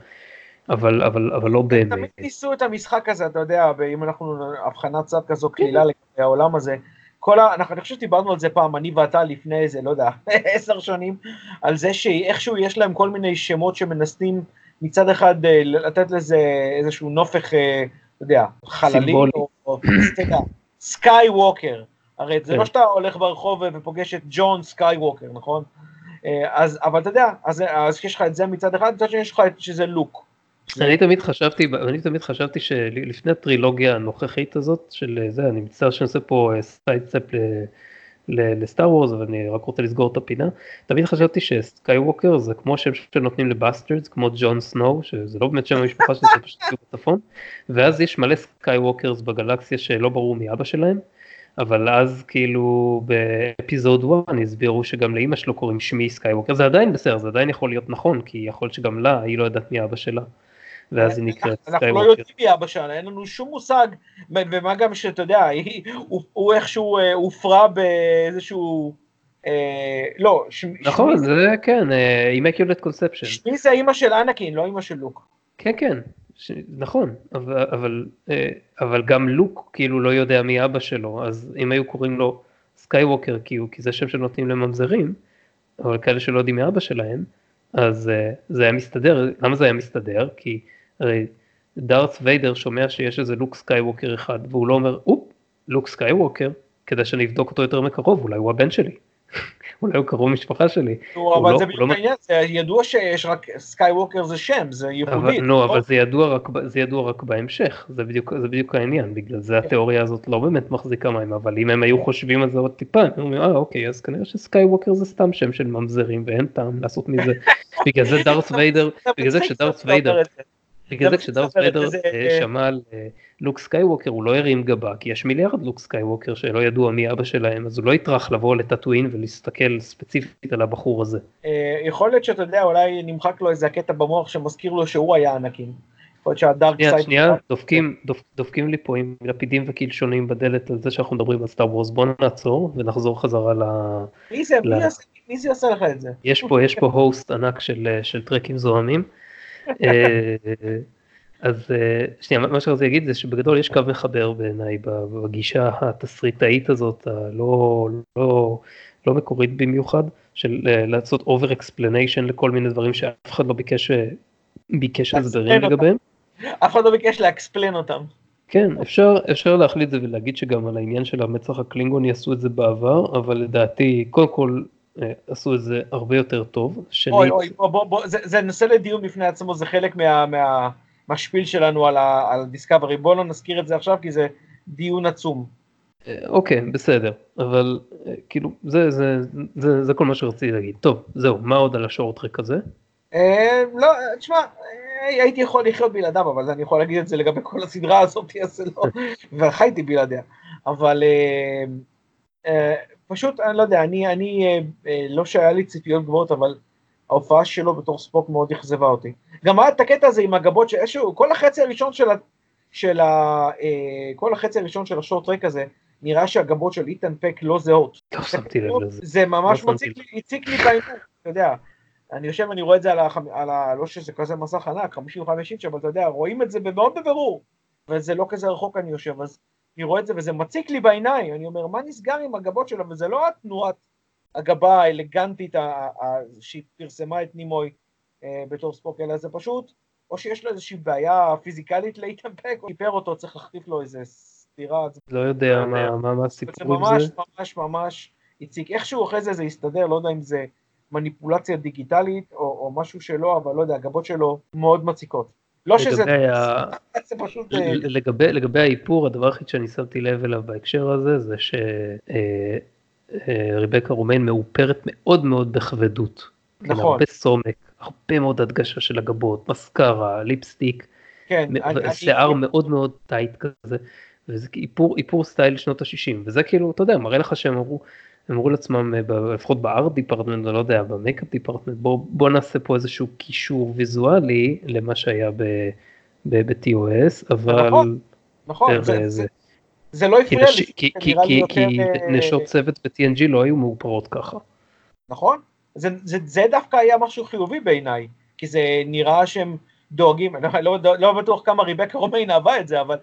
אבל, אבל, אבל לא תמיד באמת. ניסו את המשחק הזה, אתה יודע, אם אנחנו הבחנת צד כזו קלילה לגבי העולם הזה. כל ה... אנחנו, אני חושב שדיברנו על זה פעם, אני ואתה לפני איזה, לא יודע, עשר שנים, על זה שאיכשהו יש להם כל מיני שמות שמנסים מצד אחד אה, לתת לזה איזשהו נופך, אה, אתה יודע, חללי. או, או סקאי ווקר. הרי זה כן. לא שאתה הולך ברחוב ופוגש את ג'ון סקאי ווקר, נכון? אה, אז, אבל אתה יודע, אז, אז יש לך את זה מצד אחד, מצד שני יש לך את שזה לוק. אני תמיד חשבתי, אני תמיד חשבתי שלפני הטרילוגיה הנוכחית הזאת של זה, אני מצטער שאני עושה פה sidestep ל Star Wars, אבל אני רק רוצה לסגור את הפינה, תמיד חשבתי שסקייווקר זה כמו שם שנותנים ל bastards, כמו ג'ון סנואו, שזה לא באמת שם המשפחה שזה פשוט כאילו בצפון, ואז יש מלא סקייווקרס בגלקסיה שלא ברור מי אבא שלהם, אבל אז כאילו ב episode 1 הסבירו שגם לאימא שלו קוראים שמי סקייווקר, זה עדיין בסדר, זה עדיין יכול להיות נכון, כי יכול להיות שגם לה, היא לא יודעת מי אבא שלה. ואז היא נקראת אנחנו לא סקייווקר. יודעים מי אבא שלה, אין לנו שום מושג, ומה גם שאתה יודע, הוא- איכשהו אה, הופרע באיזשהו, אה, לא, ש- נכון, שמי- זה כן, אה, Immaculate Conception. שמי זה אימא של אנקין, לא אימא של לוק. כן, כן. נכון, אבל, גם לוק כאילו לא יודע מי אבא שלו, אז אם היו קוראים לו סקייווקר כי, זה שם שנותנים לממזרים, אבל כאלה שלא יודעים מי אבא שלהם, אז זה היה מסתדר, למה זה היה מסתדר? כי הרי דארת' ויידר שומע שיש איזה לוק סקייווקר אחד, והוא לא אומר, אופ, לוק סקייווקר, כדי שאני אבדוק אותו יותר מקרוב, אולי הוא הבן שלי, אולי הוא קרוב משפחה שלי. נו, אבל לא- זה בדיוק לא- זה ידוע שיש רק סקייווקר זה שם, זה ייחודי. נו? אבל זה ידוע, רק, זה ידוע רק בהמשך, זה בדיוק, זה בדיוק העניין, בגלל זה כן. התיאוריה הזאת לא באמת מחזיקה מים, אבל אם הם היו חושבים על זה עוד טיפה, הם אומרים, אה אוקיי, אז כנראה שסקייווקר זה סתם שם של ממזרים ואין טעם לעשות מזה, בגלל זה דארת' ויידר, בגלל זה כשדארת' ויידר. בגלל זה כשדארת' ויידר אה, אה, שמע על אה, לוק סקייווקר הוא לא הרים גבה, כי יש מיליארד לוק סקייווקר שלא ידוע מי אבא שלהם, אז הוא לא יטרח לבוא לטאטואין ולהסתכל ספציפית על הבחור הזה. יכול להיות שאתה יודע, אולי נמחק לו איזה הקטע במוח שמזכיר לו שהוא היה אנקין. יכול להיות שה dark side... שנייה, דופקים, דופ, דופקים לי פה עם לפידים וקלשונים בדלת על זה שאנחנו מדברים על Star Wars, בוא נעצור ונחזור חזרה ל... מי זה, ל- מי עשה- מי זה עושה לך את זה? יש פה, יש פה הוסט ענק של, של טרקים זוהמים. אה, אז אה, שנייה, מה שרציתי להגיד זה שבגדול יש קו מחבר בעיניי בגישה התסריטאית הזאת, הלא לא, לא מקורית במיוחד, של אה, לעשות over explanation לכל מיני דברים שאף אחד לא ביקש, ביקש הסברים. לגביהם. אף אחד לא ביקש לאקספלן אותם. כן, אפשר, אפשר להחליט זה ולהגיד שגם על העניין של המצח הקלינגוני עשו את זה בעבר, אבל לדעתי, קודם כל, עשו את זה הרבה יותר טוב. שנית, אוי אוי, בוא, בוא, בוא, זה, זה נושא לדיון בפני עצמו, זה חלק מה, מה, מהשפיל שלנו על, ה, על דיסקאברי, בוא לא נזכיר את זה עכשיו כי זה דיון עצום. אה, אוקיי, בסדר, אבל אה, כאילו, זה, זה, זה, זה כל מה שרציתי להגיד. טוב, זהו, מה עוד על השורט-טרק הזה? אה, לא, תשמע, אה, הייתי יכול לחיות בלעדיו, אבל אני יכול להגיד את זה לגבי כל הסדרה הזאת, אז זה לא, וחייתי בלעדיה. אבל אה, אה, פשוט, אני לא יודע, אני, אני אה, אה, לא שהיה לי ציפיות גבוהות, אבל ההופעה שלו בתור ספוק מאוד אכזבה אותי. גם היה את הקטע הזה עם הגבות, שאיזשהו, כל החצי הראשון של ה... של ה אה, כל החצי הראשון של השורט טרק הזה, נראה שהגבות של איתן פק לא זהות. לא שמתי לב לזה. זה ממש לא מציק לי, הציק לי בעיניים, אתה יודע. אני יושב ואני רואה את זה על ה... על ה לא שזה כזה מסך ענק, 55 אינץ', אבל אתה יודע, רואים את זה מאוד בבירור. וזה לא כזה רחוק אני יושב, אז אני רואה את זה וזה מציק לי בעיניים. אני אומר, מה נסגר עם הגבות שלו? וזה לא התנועת הגבה האלגנטית שהיא פרסמה את נימוי אה, בתור ספוק, אלא זה פשוט, או שיש לו איזושהי בעיה פיזיקלית לאיתן פק, או שיפר אותו, צריך להחטיף לו איזה סטירה. זה לא יודע מה, זה הסיפור עם ממש זה. ממש ממש הציג. איכשהו אחרי זה זה הסתדר, לא יודע אם זה מניפולציה דיגיטלית או, או משהו שלא, אבל לא יודע, הגבות שלו מאוד מציקות. לא שזה, ה... זה פשוט, אה, לגבי, לגבי האיפור, הדבר היחיד שאני שמתי לב אליו בהקשר הזה, זה שריבקה רומיין מאופרת מאוד מאוד בכבדות. נכון, הרבה סומק, הרבה מאוד הדגשה של הגבות, מסקרה, lipstick, כן, שיער מאוד מאוד tight כזה, וזה איפור, איפור סטייל שנות ה-60, וזה כאילו, אתה יודע, מראה לך שהם אמרו, אמרו לעצמם, אה, לפחות ב art department, אני לא יודע, ב makeup department, בוא, בוא נעשה פה איזשהו קישור ויזואלי למה שהיה ב-TOS, אבל... נכון, נכון, זה- אה, זה- זה לא הפריע לי, כי- זה כי- כי- כי אה, נשות צוות ב-TNG לא היו מאופרות ככה. נכון? זה, זה, זה דווקא היה משהו חיובי בעיניי, כי זה נראה שהם דואגים, אני לא, לא, לא בטוח כמה ריבקה רומיין אהבה את זה, אבל,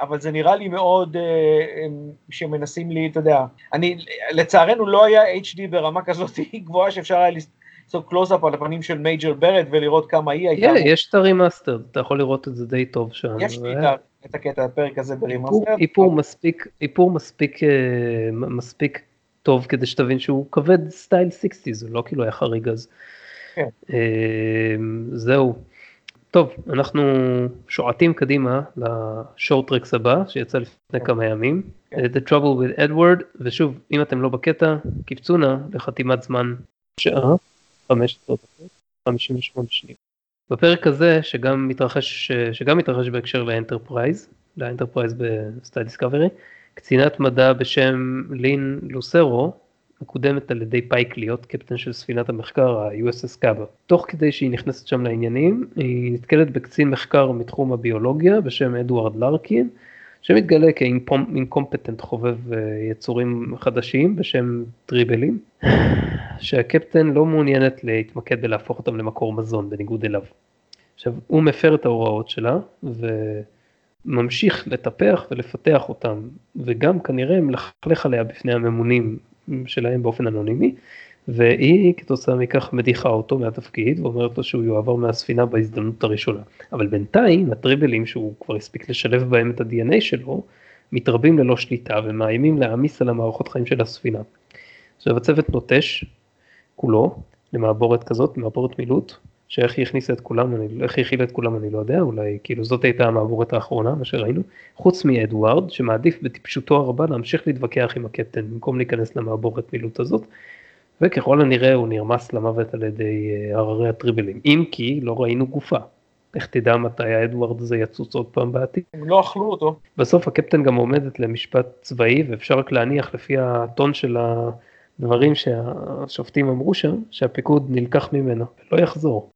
אבל זה נראה לי מאוד אה, שמנסים לי, אתה יודע, אני, לצערנו לא היה HD ברמה כזאת גבוהה שאפשר היה לעשות קלוזאפ על הפנים של מייג'ל בארט ולראות כמה היא הייתה. Yeah, יש את ה remaster, אתה יכול לראות את זה די טוב שם. יש לי אה, את הקטע, הפרק הזה ב remaster. איפור מספיק, מספיק, אה, טוב כדי שתבין שהוא כבד סטייל 60, זה לא כאילו היה חריג אז. כן. אה, זהו. טוב, אנחנו שועטים קדימה ל Short Treks הבא שיצא לפני כן. כמה ימים, כן. אה, The Trouble with Edward, ושוב, אם אתם לא בקטע, קפצו נא לחתימת זמן שעה, 15 דקות, 58 שניות. בפרק הזה, שגם מתרחש, שגם מתרחש בהקשר ל Enterprise, ל Enterprise בסטייל Discovery, קצינת מדע בשם לין לוסרו, מקודמת על ידי פייק להיות קפטן של ספינת המחקר ה-USS Cabot. תוך כדי שהיא נכנסת שם לעניינים, היא נתקלת בקצין מחקר מתחום הביולוגיה בשם אדוארד לארקין, שמתגלה כ incompetent חובב אה, יצורים חדשים בשם טריבלים, שהקפטן לא מעוניינת להתמקד בלהפוך אותם למקור מזון בניגוד אליו. עכשיו, הוא מפר את ההוראות שלה וממשיך לטפח ולפתח אותם, וגם כנראה מלכלך עליה בפני הממונים שלהם באופן אנונימי, והיא כתוצאה מכך מדיחה אותו מהתפקיד ואומרת לו שהוא יועבר מהספינה בהזדמנות הראשונה. אבל בינתיים הטריבלים שהוא כבר הספיק לשלב בהם את ה-DNA שלו, מתרבים ללא שליטה ומאיימים להעמיס על המערכות חיים של הספינה. עכשיו הצוות נוטש כולו למעבורת כזאת, מעבורת מילוט, שאיך היא הכניסה את כולם, אני, איך היא הכילה את כולם אני לא יודע, אולי כאילו זאת הייתה המעבורת האחרונה, מה שראינו, חוץ מאדוארד שמעדיף בטיפשותו הרבה להמשיך להתווכח עם הקפטן במקום להיכנס למעבורת מילוט הזאת, וככל הנראה הוא נרמס למוות על ידי אה, הררי הטריבלים, אם כי לא ראינו גופה. איך תדע מתי האדוארד הזה יצוץ עוד פעם בעתיד? הם לא אכלו אותו. בסוף הקפטן גם עומדת למשפט צבאי ואפשר רק להניח לפי הטון של הדברים שהשופטים אמרו שם שהפיקוד נלקח ממנו ולא יחזור.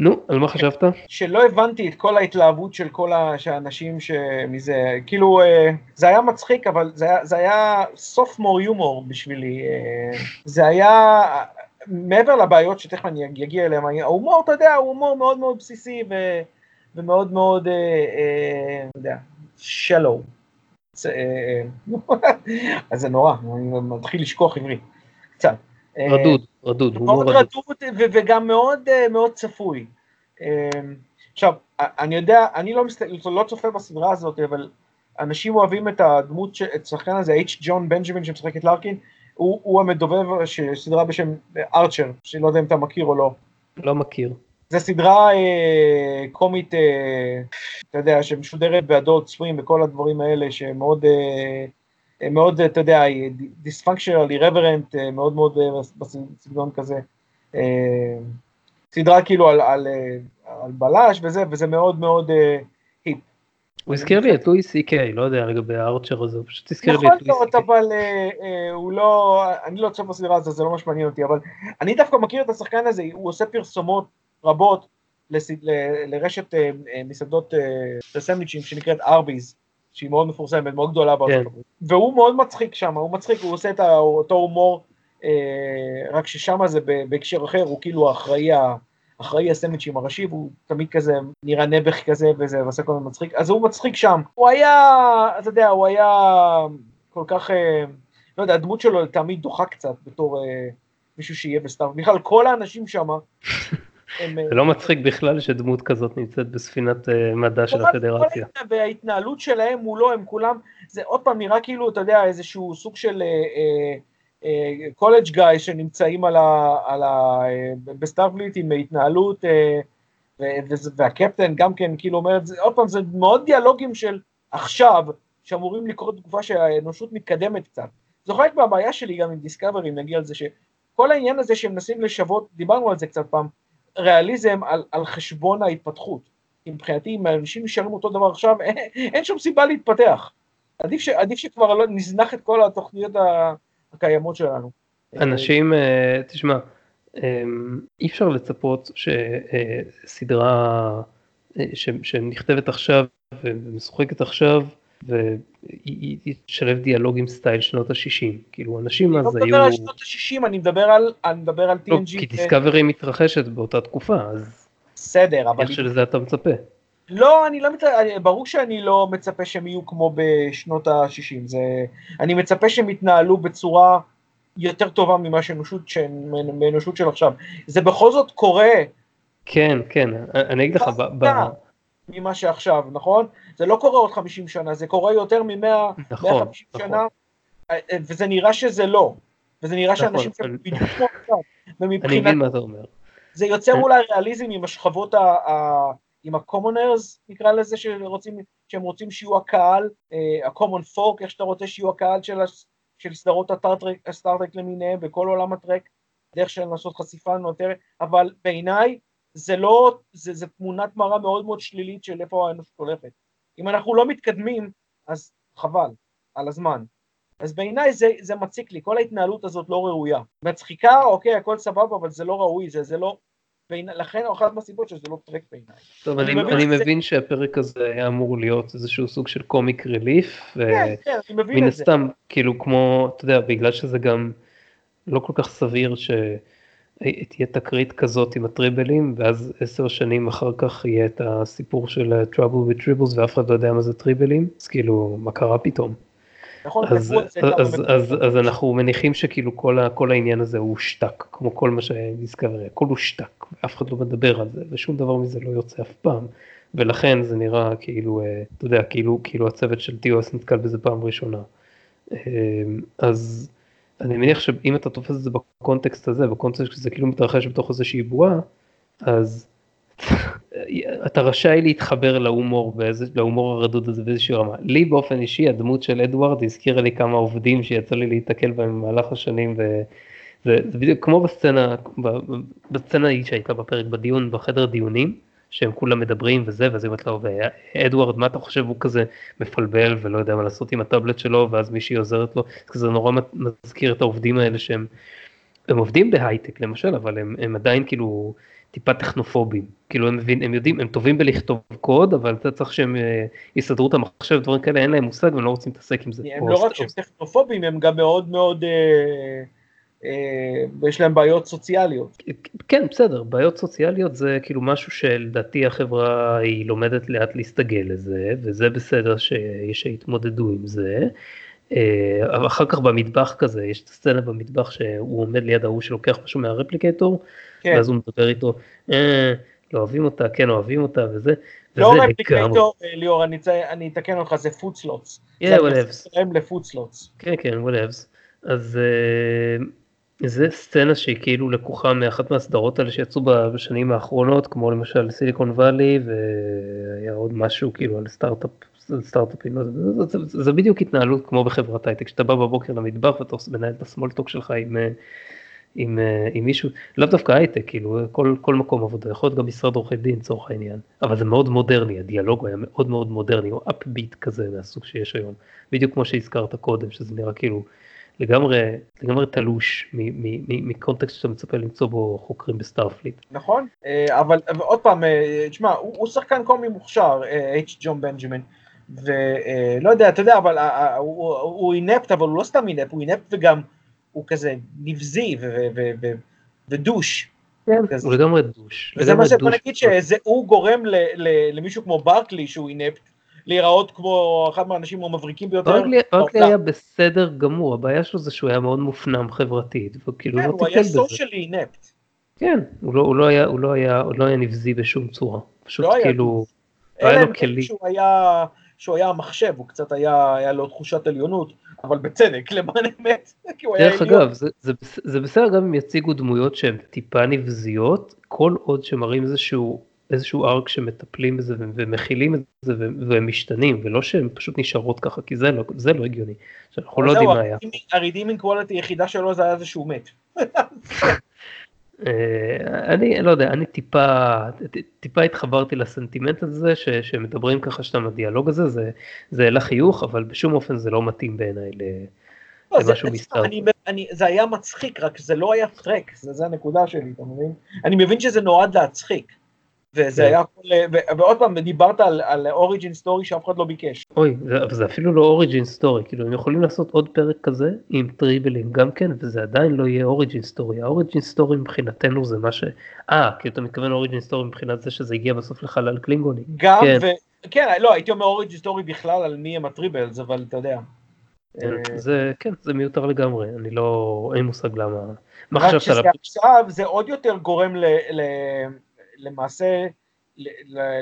נו, על מה חשבת? שלא הבנתי את כל ההתלהבות של כל האנשים שמזה, כאילו אה, זה היה מצחיק, אבל זה היה, זה היה סופמור יומור בשבילי. אה, זה היה, מעבר לבעיות שתכף אני אגיע אליהן, ההומור, אתה יודע, הוא הומור מאוד מאוד בסיסי ו, ומאוד מאוד, אה, אתה יודע, שלו. אז זה נורא, אני מתחיל לשכוח עברית, קצת. רדוד, רדוד, מאוד רדוד וגם מאוד מאוד צפוי. עכשיו, אני יודע, אני לא, מסת... לא צופה בסדרה הזאת, אבל אנשים אוהבים את הדמות, את השחקן הזה, H. ג'ון בנג'מין שמשחק את לארקין, הוא, הוא המדובב של סדרה בשם ארצ'ר, שלא יודע אם אתה מכיר או לא. לא מכיר. זו סדרה אה, קומית, אה, אתה יודע, שמשודרת באדולט סווים וכל הדברים האלה, שמאוד, אה, מאוד, אתה יודע, דיספונקשיונל, אירוורנט, מאוד מאוד אה, בסגנון כזה. אה, סדרה כאילו על, על, אה, על בלש וזה, וזה מאוד מאוד אה, היפ. הוא הזכיר לי את לואי סי קיי, לא יודע לגבי הארצ'ר הזה, הוא פשוט הזכיר לי את לואי סי קיי. נכון מאוד, אבל אה, הוא לא, אני לא צופה בסדרה הזאת, זה לא ממש מעניין אותי, אבל אני דווקא מכיר את השחקן הזה, הוא עושה פרסומות רבות לרשת מסעדות סנדוויצ'ים שנקראת ארביז, שהיא מאוד מפורסמת, מאוד גדולה בארצות כן. הברית. והוא מאוד מצחיק שם, הוא מצחיק, הוא עושה את אותו הומור, רק ששם זה בהקשר אחר, הוא כאילו האחראי אחראי הסנדוויצ'ים הראשי, והוא תמיד כזה נראה נעבך כזה וזה, ועושה כל מיני מצחיק, אז הוא מצחיק שם. הוא היה, אתה יודע, הוא היה כל כך, אה, לא יודע, הדמות שלו תמיד דוחה קצת בתור אה, מישהו שיהיה בסטאר. בכלל, כל האנשים שם. זה לא מצחיק בכלל שדמות כזאת נמצאת בספינת מדע של הפדרציה. וההתנהלות שלהם מולו, הם כולם, זה עוד פעם נראה כאילו, אתה יודע, איזשהו סוג של... קולג' גאי שנמצאים על ה, על ה, ב Starfleet עם התנהלות, והקפטן גם כן כאילו אומר, עוד פעם, זה מאוד דיאלוגים של עכשיו, שאמורים לקרות תקופה שהאנושות מתקדמת קצת. זו חלק מהבעיה שלי גם עם Discovery, נגיע לזה, שכל העניין הזה שהם מנסים לשוות, דיברנו על זה קצת פעם, ריאליזם על, על חשבון ההתפתחות. מבחינתי, אם האנשים נשארים אותו דבר עכשיו, אין, אין שום סיבה להתפתח. עדיף, ש, עדיף שכבר לא נזנח את כל התוכניות. הקיימות שלנו. אנשים, אה, תשמע, אה, אי אפשר לצפות שסדרה אה, שנכתבת עכשיו ומשוחקת עכשיו והיא תשלב דיאלוג עם סטייל שנות ה-60, כאילו אנשים אז היו... אני לא מדבר על שנות ה-60, אני מדבר על, אני מדבר על TNG. לא, כי דיסקאברי מתרחשת באותה תקופה, אז... בסדר, אבל... איך שלזה אתה מצפה? לא, אני לא מצפה, ברור שאני לא מצפה שהם יהיו כמו בשנות ה-60, זה... אני מצפה שהם יתנהלו בצורה יותר טובה ממה שאנושות, מאנושות של עכשיו. זה בכל זאת קורה. כן, כן, אני אגיד לך. ממה שעכשיו, נכון? זה לא קורה עוד 50 שנה, זה קורה יותר מ-100, נכון, 150 נכון. שנה, וזה נראה שזה לא. וזה נראה נכון, שאנשים שם בדיוק כמו עכשיו. אני מבין מה אתה אומר. זה יוצר אולי ריאליזם עם השכבות ה... עם ה-commoners, נקרא לזה, שרוצים, שהם רוצים שיהיו הקהל, ה-common folk, איך שאתה רוצה שיהיו הקהל של, של סדרות הסטארטרק למיניהם וכל עולם הטרק, דרך של לעשות חשיפה נותרת, אבל בעיניי זה לא, זה, זה תמונת מראה מאוד מאוד שלילית של איפה האנושות הולכת. אם אנחנו לא מתקדמים, אז חבל, על הזמן. אז בעיניי זה, זה מציק לי, כל ההתנהלות הזאת לא ראויה. מצחיקה, אוקיי, הכל סבבה, אבל זה לא ראוי, זה, זה לא, לכן אחת מהסיבות שזה לא טרק בעיניי. טוב, אני, אני, אני מבין זה... שהפרק הזה היה אמור להיות איזשהו סוג של קומיק ריליף. כן, כן, אני מבין את זה. מן הסתם, כאילו כמו, אתה יודע, בגלל שזה גם לא כל כך סביר שתהיה תקרית כזאת עם הטריבלים, ואז עשר שנים אחר כך יהיה את הסיפור של Trouble with Tribbles ואף אחד לא יודע מה זה טריבלים, אז כאילו, מה קרה פתאום? נכון, אז, אז, אז, אז אנחנו מניחים שכאילו כל, ה, כל העניין הזה הוא הושתק, כמו כל מה שדיסקאברי, הכל הושתק, אף אחד לא מדבר על זה, ושום דבר מזה לא יוצא אף פעם, ולכן זה נראה כאילו, אתה יודע, כאילו, כאילו הצוות של טיוס נתקל בזה פעם ראשונה. אז אני מניח שאם אתה תופס את זה בקונטקסט הזה, בקונטקסט שזה כאילו מתרחש בתוך איזושהי בועה, אז אתה רשאי להתחבר להומור, באיזה, להומור הרדוד הזה באיזושהי רמה. לי באופן אישי הדמות של אדוארד הזכירה לי כמה עובדים שיצא לי להיתקל בהם במהלך השנים וזה זה בדיוק כמו בסצנה, בסצנה שהייתה בפרק בדיון, בחדר דיונים, שהם כולם מדברים וזה, ואז היא אומרת לו, ואדוארד מה אתה חושב הוא כזה מפלבל ולא יודע מה לעשות עם הטאבלט שלו, ואז מישהי עוזרת לו, זה כזה נורא מזכיר את העובדים האלה שהם הם עובדים בהייטק למשל, אבל הם, הם עדיין כאילו טיפה טכנופובים. כאילו הם, מבין, הם יודעים, הם טובים בלכתוב קוד, אבל אתה צריך שהם אה, יסדרו את המחשב, דברים כאלה, אין להם מושג והם לא רוצים להתעסק עם זה. הם לא רק שהם טכנופובים, הם גם מאוד מאוד, אה, אה, יש להם בעיות סוציאליות. כן, בסדר, בעיות סוציאליות זה כאילו משהו שלדעתי החברה היא לומדת לאט להסתגל לזה, וזה בסדר שיתמודדו עם זה. אבל אחר כך במטבח כזה, יש את הסצנה במטבח שהוא עומד ליד ההוא שלוקח משהו מה replicator, כן. ואז הוא מדבר איתו, אה, לא אוהבים אותה, כן אוהבים אותה וזה. לא replicator, אה, ליאור, אני אתקן אותך, זה food slots. כן, whatevs. זה ל food slots. כן, כן, whatevs. אז אה, זה סצנה שהיא כאילו לקוחה מאחת מהסדרות האלה שיצאו בשנים האחרונות, כמו למשל Silicon Valley, והיה עוד משהו כאילו על סטארט-אפ סטארט-אפים, זה, זה, זה, זה בדיוק התנהלות כמו בחברת הייטק, שאתה בא בבוקר למטבח ואתה מנהל את ה small talk שלך עם, אה, עם, אה, עם מישהו, לאו דווקא הייטק, כאילו כל, כל מקום עבודה, יכול להיות גם משרד עורכי דין לצורך העניין, אבל זה מאוד מודרני, הדיאלוג היה מאוד מאוד מודרני, או upbeat כזה מהסוג שיש היום, בדיוק כמו שהזכרת קודם, שזה נראה כאילו לגמרי, לגמרי תלוש מקונטקסט שאתה מצפה למצוא בו חוקרים ב Starfleet. נכון, אה, אבל עוד פעם, תשמע, הוא, הוא שחקן קומי מוכשר, H. ג'ון בנג'מין. ולא יודע, אתה יודע, אבל הוא inept, אבל הוא לא סתם inept, הוא inept וגם, הוא כזה נבזי ו douche. כן, הוא לגמרי douche. וזה מה שבוא נגיד שהוא גורם למישהו כמו ברקלי, שהוא אינפט, להיראות כמו אחד מהאנשים המבריקים ביותר. ברקלי היה בסדר גמור, הבעיה שלו זה שהוא היה מאוד מופנם חברתית, וכאילו כן, לא טיפל בזה. כן, הוא היה סושיאלי אינפט. כן, הוא לא היה נבזי בשום צורה. פשוט כאילו, היה לו כלים. שהוא היה המחשב, הוא קצת היה, היה לו תחושת עליונות, אבל בצדק, למען אמת, כי הוא היה עליון. דרך אגב, זה, זה, זה בסדר גם אם יציגו דמויות שהן טיפה נבזיות, כל עוד שמראים איזשהו, איזשהו ארק שמטפלים בזה ומכילים את זה והם משתנים, ולא שהן פשוט נשארות ככה, כי זה לא, זה לא הגיוני. אנחנו לא יודעים מה היה. הרידימינג קוולטי היחידה שלו זה היה זה שהוא מת. אה, אני לא יודע, אני טיפה, טיפה התחברתי לסנטימנט הזה ש, שמדברים ככה שאתה הדיאלוג הזה, זה, זה העלה חיוך, אבל בשום אופן זה לא מתאים בעיניי לא, למשהו מסתר. זה היה מצחיק, רק זה לא היה פרק, זה, זה הנקודה שלי, אתה מבין? אני מבין שזה נועד להצחיק. וזה כן. היה, ועוד פעם, דיברת על origin story שאף אחד לא ביקש. אוי, זה, אפילו לא origin story, כאילו הם יכולים לעשות עוד פרק כזה עם טריבלים גם כן, וזה עדיין לא יהיה origin story. ה origin story מבחינתנו זה מה ש... אה, כי אתה מתכוון origin story מבחינת זה שזה הגיע בסוף לחלל קלינגוני. גם, כן. ו... כן, לא, הייתי אומר origin story בכלל על מי הם הטריבלס, אבל אתה יודע. כן, אה, זה, כן, זה מיותר לגמרי, אני לא, אין מושג למה. רק שזה עכשיו, זה עוד יותר גורם ל... ל... למעשה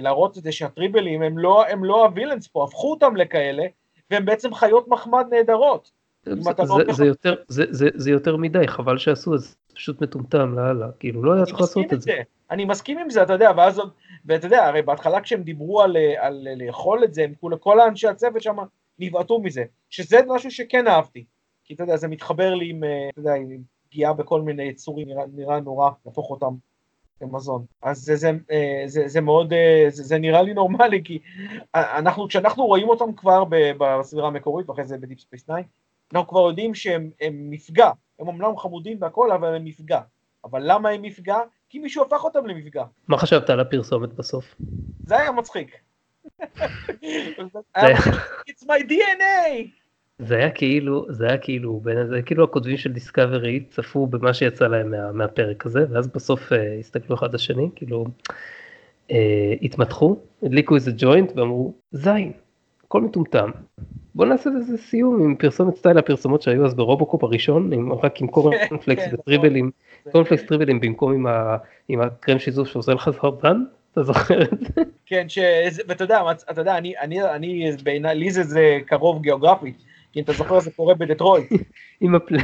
להראות את זה שהטריבלים הם לא, הם לא הווילנס פה, הפכו אותם לכאלה, והם בעצם חיות מחמד נהדרות. זה, זה, לא זה, יותר, זה, זה, זה יותר מדי, חבל שעשו את זה, פשוט מטומטם לאללה, כאילו לא היה צריך לעשות את זה. זה. אני מסכים עם זה, אתה יודע, ואז, ואתה יודע, הרי בהתחלה כשהם דיברו על, על, על לאכול את זה, הם כולה, כל האנשי הצוות שם נבעטו מזה, שזה משהו שכן אהבתי, כי אתה יודע, זה מתחבר לי עם, אתה יודע, עם פגיעה בכל מיני יצורים, נראה, נראה נורא, להפוך אותם למזון. אז זה, זה, אה, זה, זה מאוד, אה, זה, זה נראה לי נורמלי, כי אנחנו, כשאנחנו רואים אותם כבר בסדרה המקורית, ואחרי זה ב Deep Space 9, אנחנו כבר יודעים שהם מפגע, הם אמנם חמודים והכל, אבל הם מפגע. אבל למה הם מפגע? כי מישהו הפך אותם למפגע. מה חשבת על הפרסומת בסוף? זה היה מצחיק. It's my DNA! זה היה כאילו, זה היה כאילו, בין, זה כאילו הכותבים של Discovery צפו במה שיצא להם מה, מהפרק הזה, ואז בסוף אה, הסתכלו אחד לשני, כאילו, אה, התמתחו, הדליקו איזה ג'וינט ואמרו, זין, הכל מטומטם. בוא נעשה איזה סיום עם פרסומת סטייל הפרסומות שהיו אז ברובוקופ הראשון, עם, רק עם קורנפלקס כן, וטריבלים, קורנפלקס טריבלים במקום עם, ה, עם הקרם שיזוף שעושה לך זרדן, אתה זוכר את זה? כן, ש... ואתה יודע, אתה יודע, אני, אני, אני, בעיניי, לי זה, זה קרוב גיאוגרפית. כי אם אתה זוכר זה קורה בדטרויט. עם, הפלי,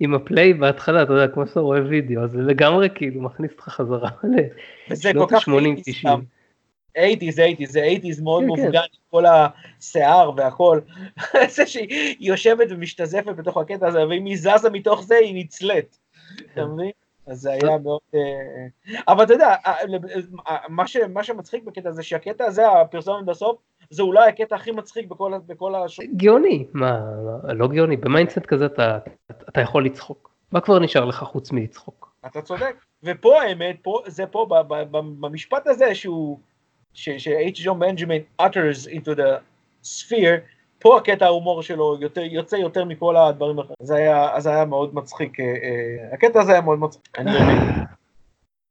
עם הפליי בהתחלה, אתה יודע, כמו שאתה רואה וידאו, זה לגמרי כאילו מכניס אותך חזרה לשנות ה-80-90. 80's, 80's, זה 80's מאוד כן, מופגן, כן. כל השיער והכל. זה שהיא יושבת ומשתזפת בתוך הקטע הזה, ואם היא זזה מתוך זה, היא נצלית. אתה מבין? אז זה היה מאוד... אה, אבל אתה יודע, אה, אה, מה שמצחיק בקטע הזה, שהקטע הזה, הפרסומת בסוף, זה אולי הקטע הכי מצחיק בכל, בכל הש... גאוני, מה, לא גאוני, ב mindset כזה אתה, אתה יכול לצחוק. מה כבר נשאר לך חוץ מלצחוק? אתה צודק. ופה האמת, פה, זה פה ב, ב, ב, במשפט הזה שהוא, ש-H. Jon Benjamin utters into the sphere, פה הקטע ההומור שלו יותר, יוצא יותר מכל הדברים האחרים. זה היה, זה היה מאוד מצחיק, אה, אה, הקטע הזה היה מאוד מצחיק. אני באמת...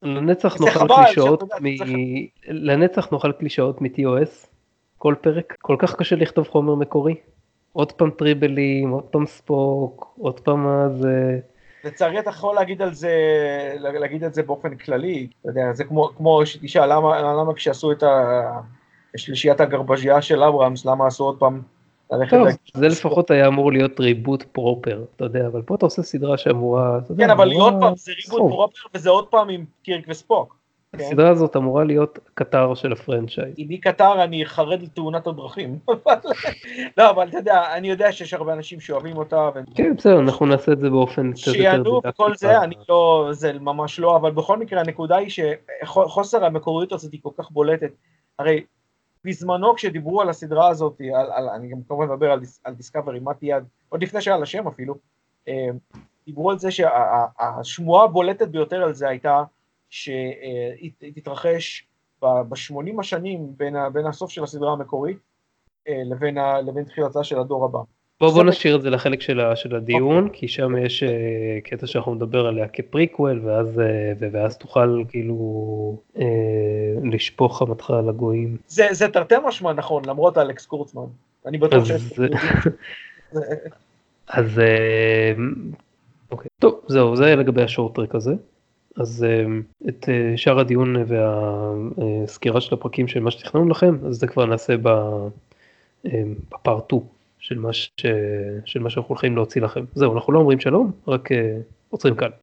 לנצח נאכל קלישאות מ... לנצח נאכל קלישאות מ-TOS כל פרק כל כך קשה לכתוב חומר מקורי. עוד פעם טריבלים עוד פעם ספוק עוד פעם מה זה לצערי אתה יכול להגיד על זה, להגיד את זה באופן כללי, אתה יודע, זה כמו, כמו שתשאל למה, למה כשעשו את השלישיית הגרבז'יה של אברהמס, למה עשו עוד פעם ללכת טוב, זה לפחות היה אמור להיות ריבוט פרופר אתה יודע אבל פה אתה עושה סדרה שאמורה אתה יודע, כן, אבל עוד פעם, זה ריבוט. פרופר, וזה עוד פעם עם קירק וספוק. כן. הסדרה הזאת אמורה להיות קטר של הפרנצ'ייז. אם היא קטר, אני חרד לתאונת הדרכים. לא, אבל אתה יודע, אני יודע שיש הרבה אנשים שאוהבים אותה, כן בסדר אנחנו נעשה את זה באופן קצת יותר שיענו. וכל זה, אני לא, זה ממש לא, אבל בכל מקרה הנקודה היא שחוסר המקוריות הזאת היא כל כך בולטת. הרי בזמנו כשדיברו על הסדרה הזאת, על, על, אני גם כמובן מדבר על, על דיסקאברי, מתי יד, עוד לפני שהיה לה שם אפילו, אה, דיברו על זה שהשמועה הבולטת ביותר על זה הייתה שהיא היא תתרחש ב-80 השנים בין, ה, בין הסוף של הסדרה המקורית אה, לבין, ה, לבין תחילתה של הדור הבא. בוא בוא נשאיר את זה לחלק של, ה, של הדיון כי שם יש אה, קטע שאנחנו נדבר עליה כפריקוול ואז אה, ואז תוכל כאילו אה, לשפוך חמתך על הגויים. זה, זה תרתי משמע נכון, למרות אלכס קורצמן. אני בטוח שיש... אז, אז אוקיי טוב זהו זה לגבי השורט טרק הזה. אז אה, את אה, שאר הדיון והסקירה של הפרקים של מה שתכננו לכם אז זה כבר נעשה אה, בפארט 2 של מה, ש... של מה שאנחנו הולכים להוציא לכם. זהו אנחנו לא אומרים שלום רק אה, עוצרים כאן.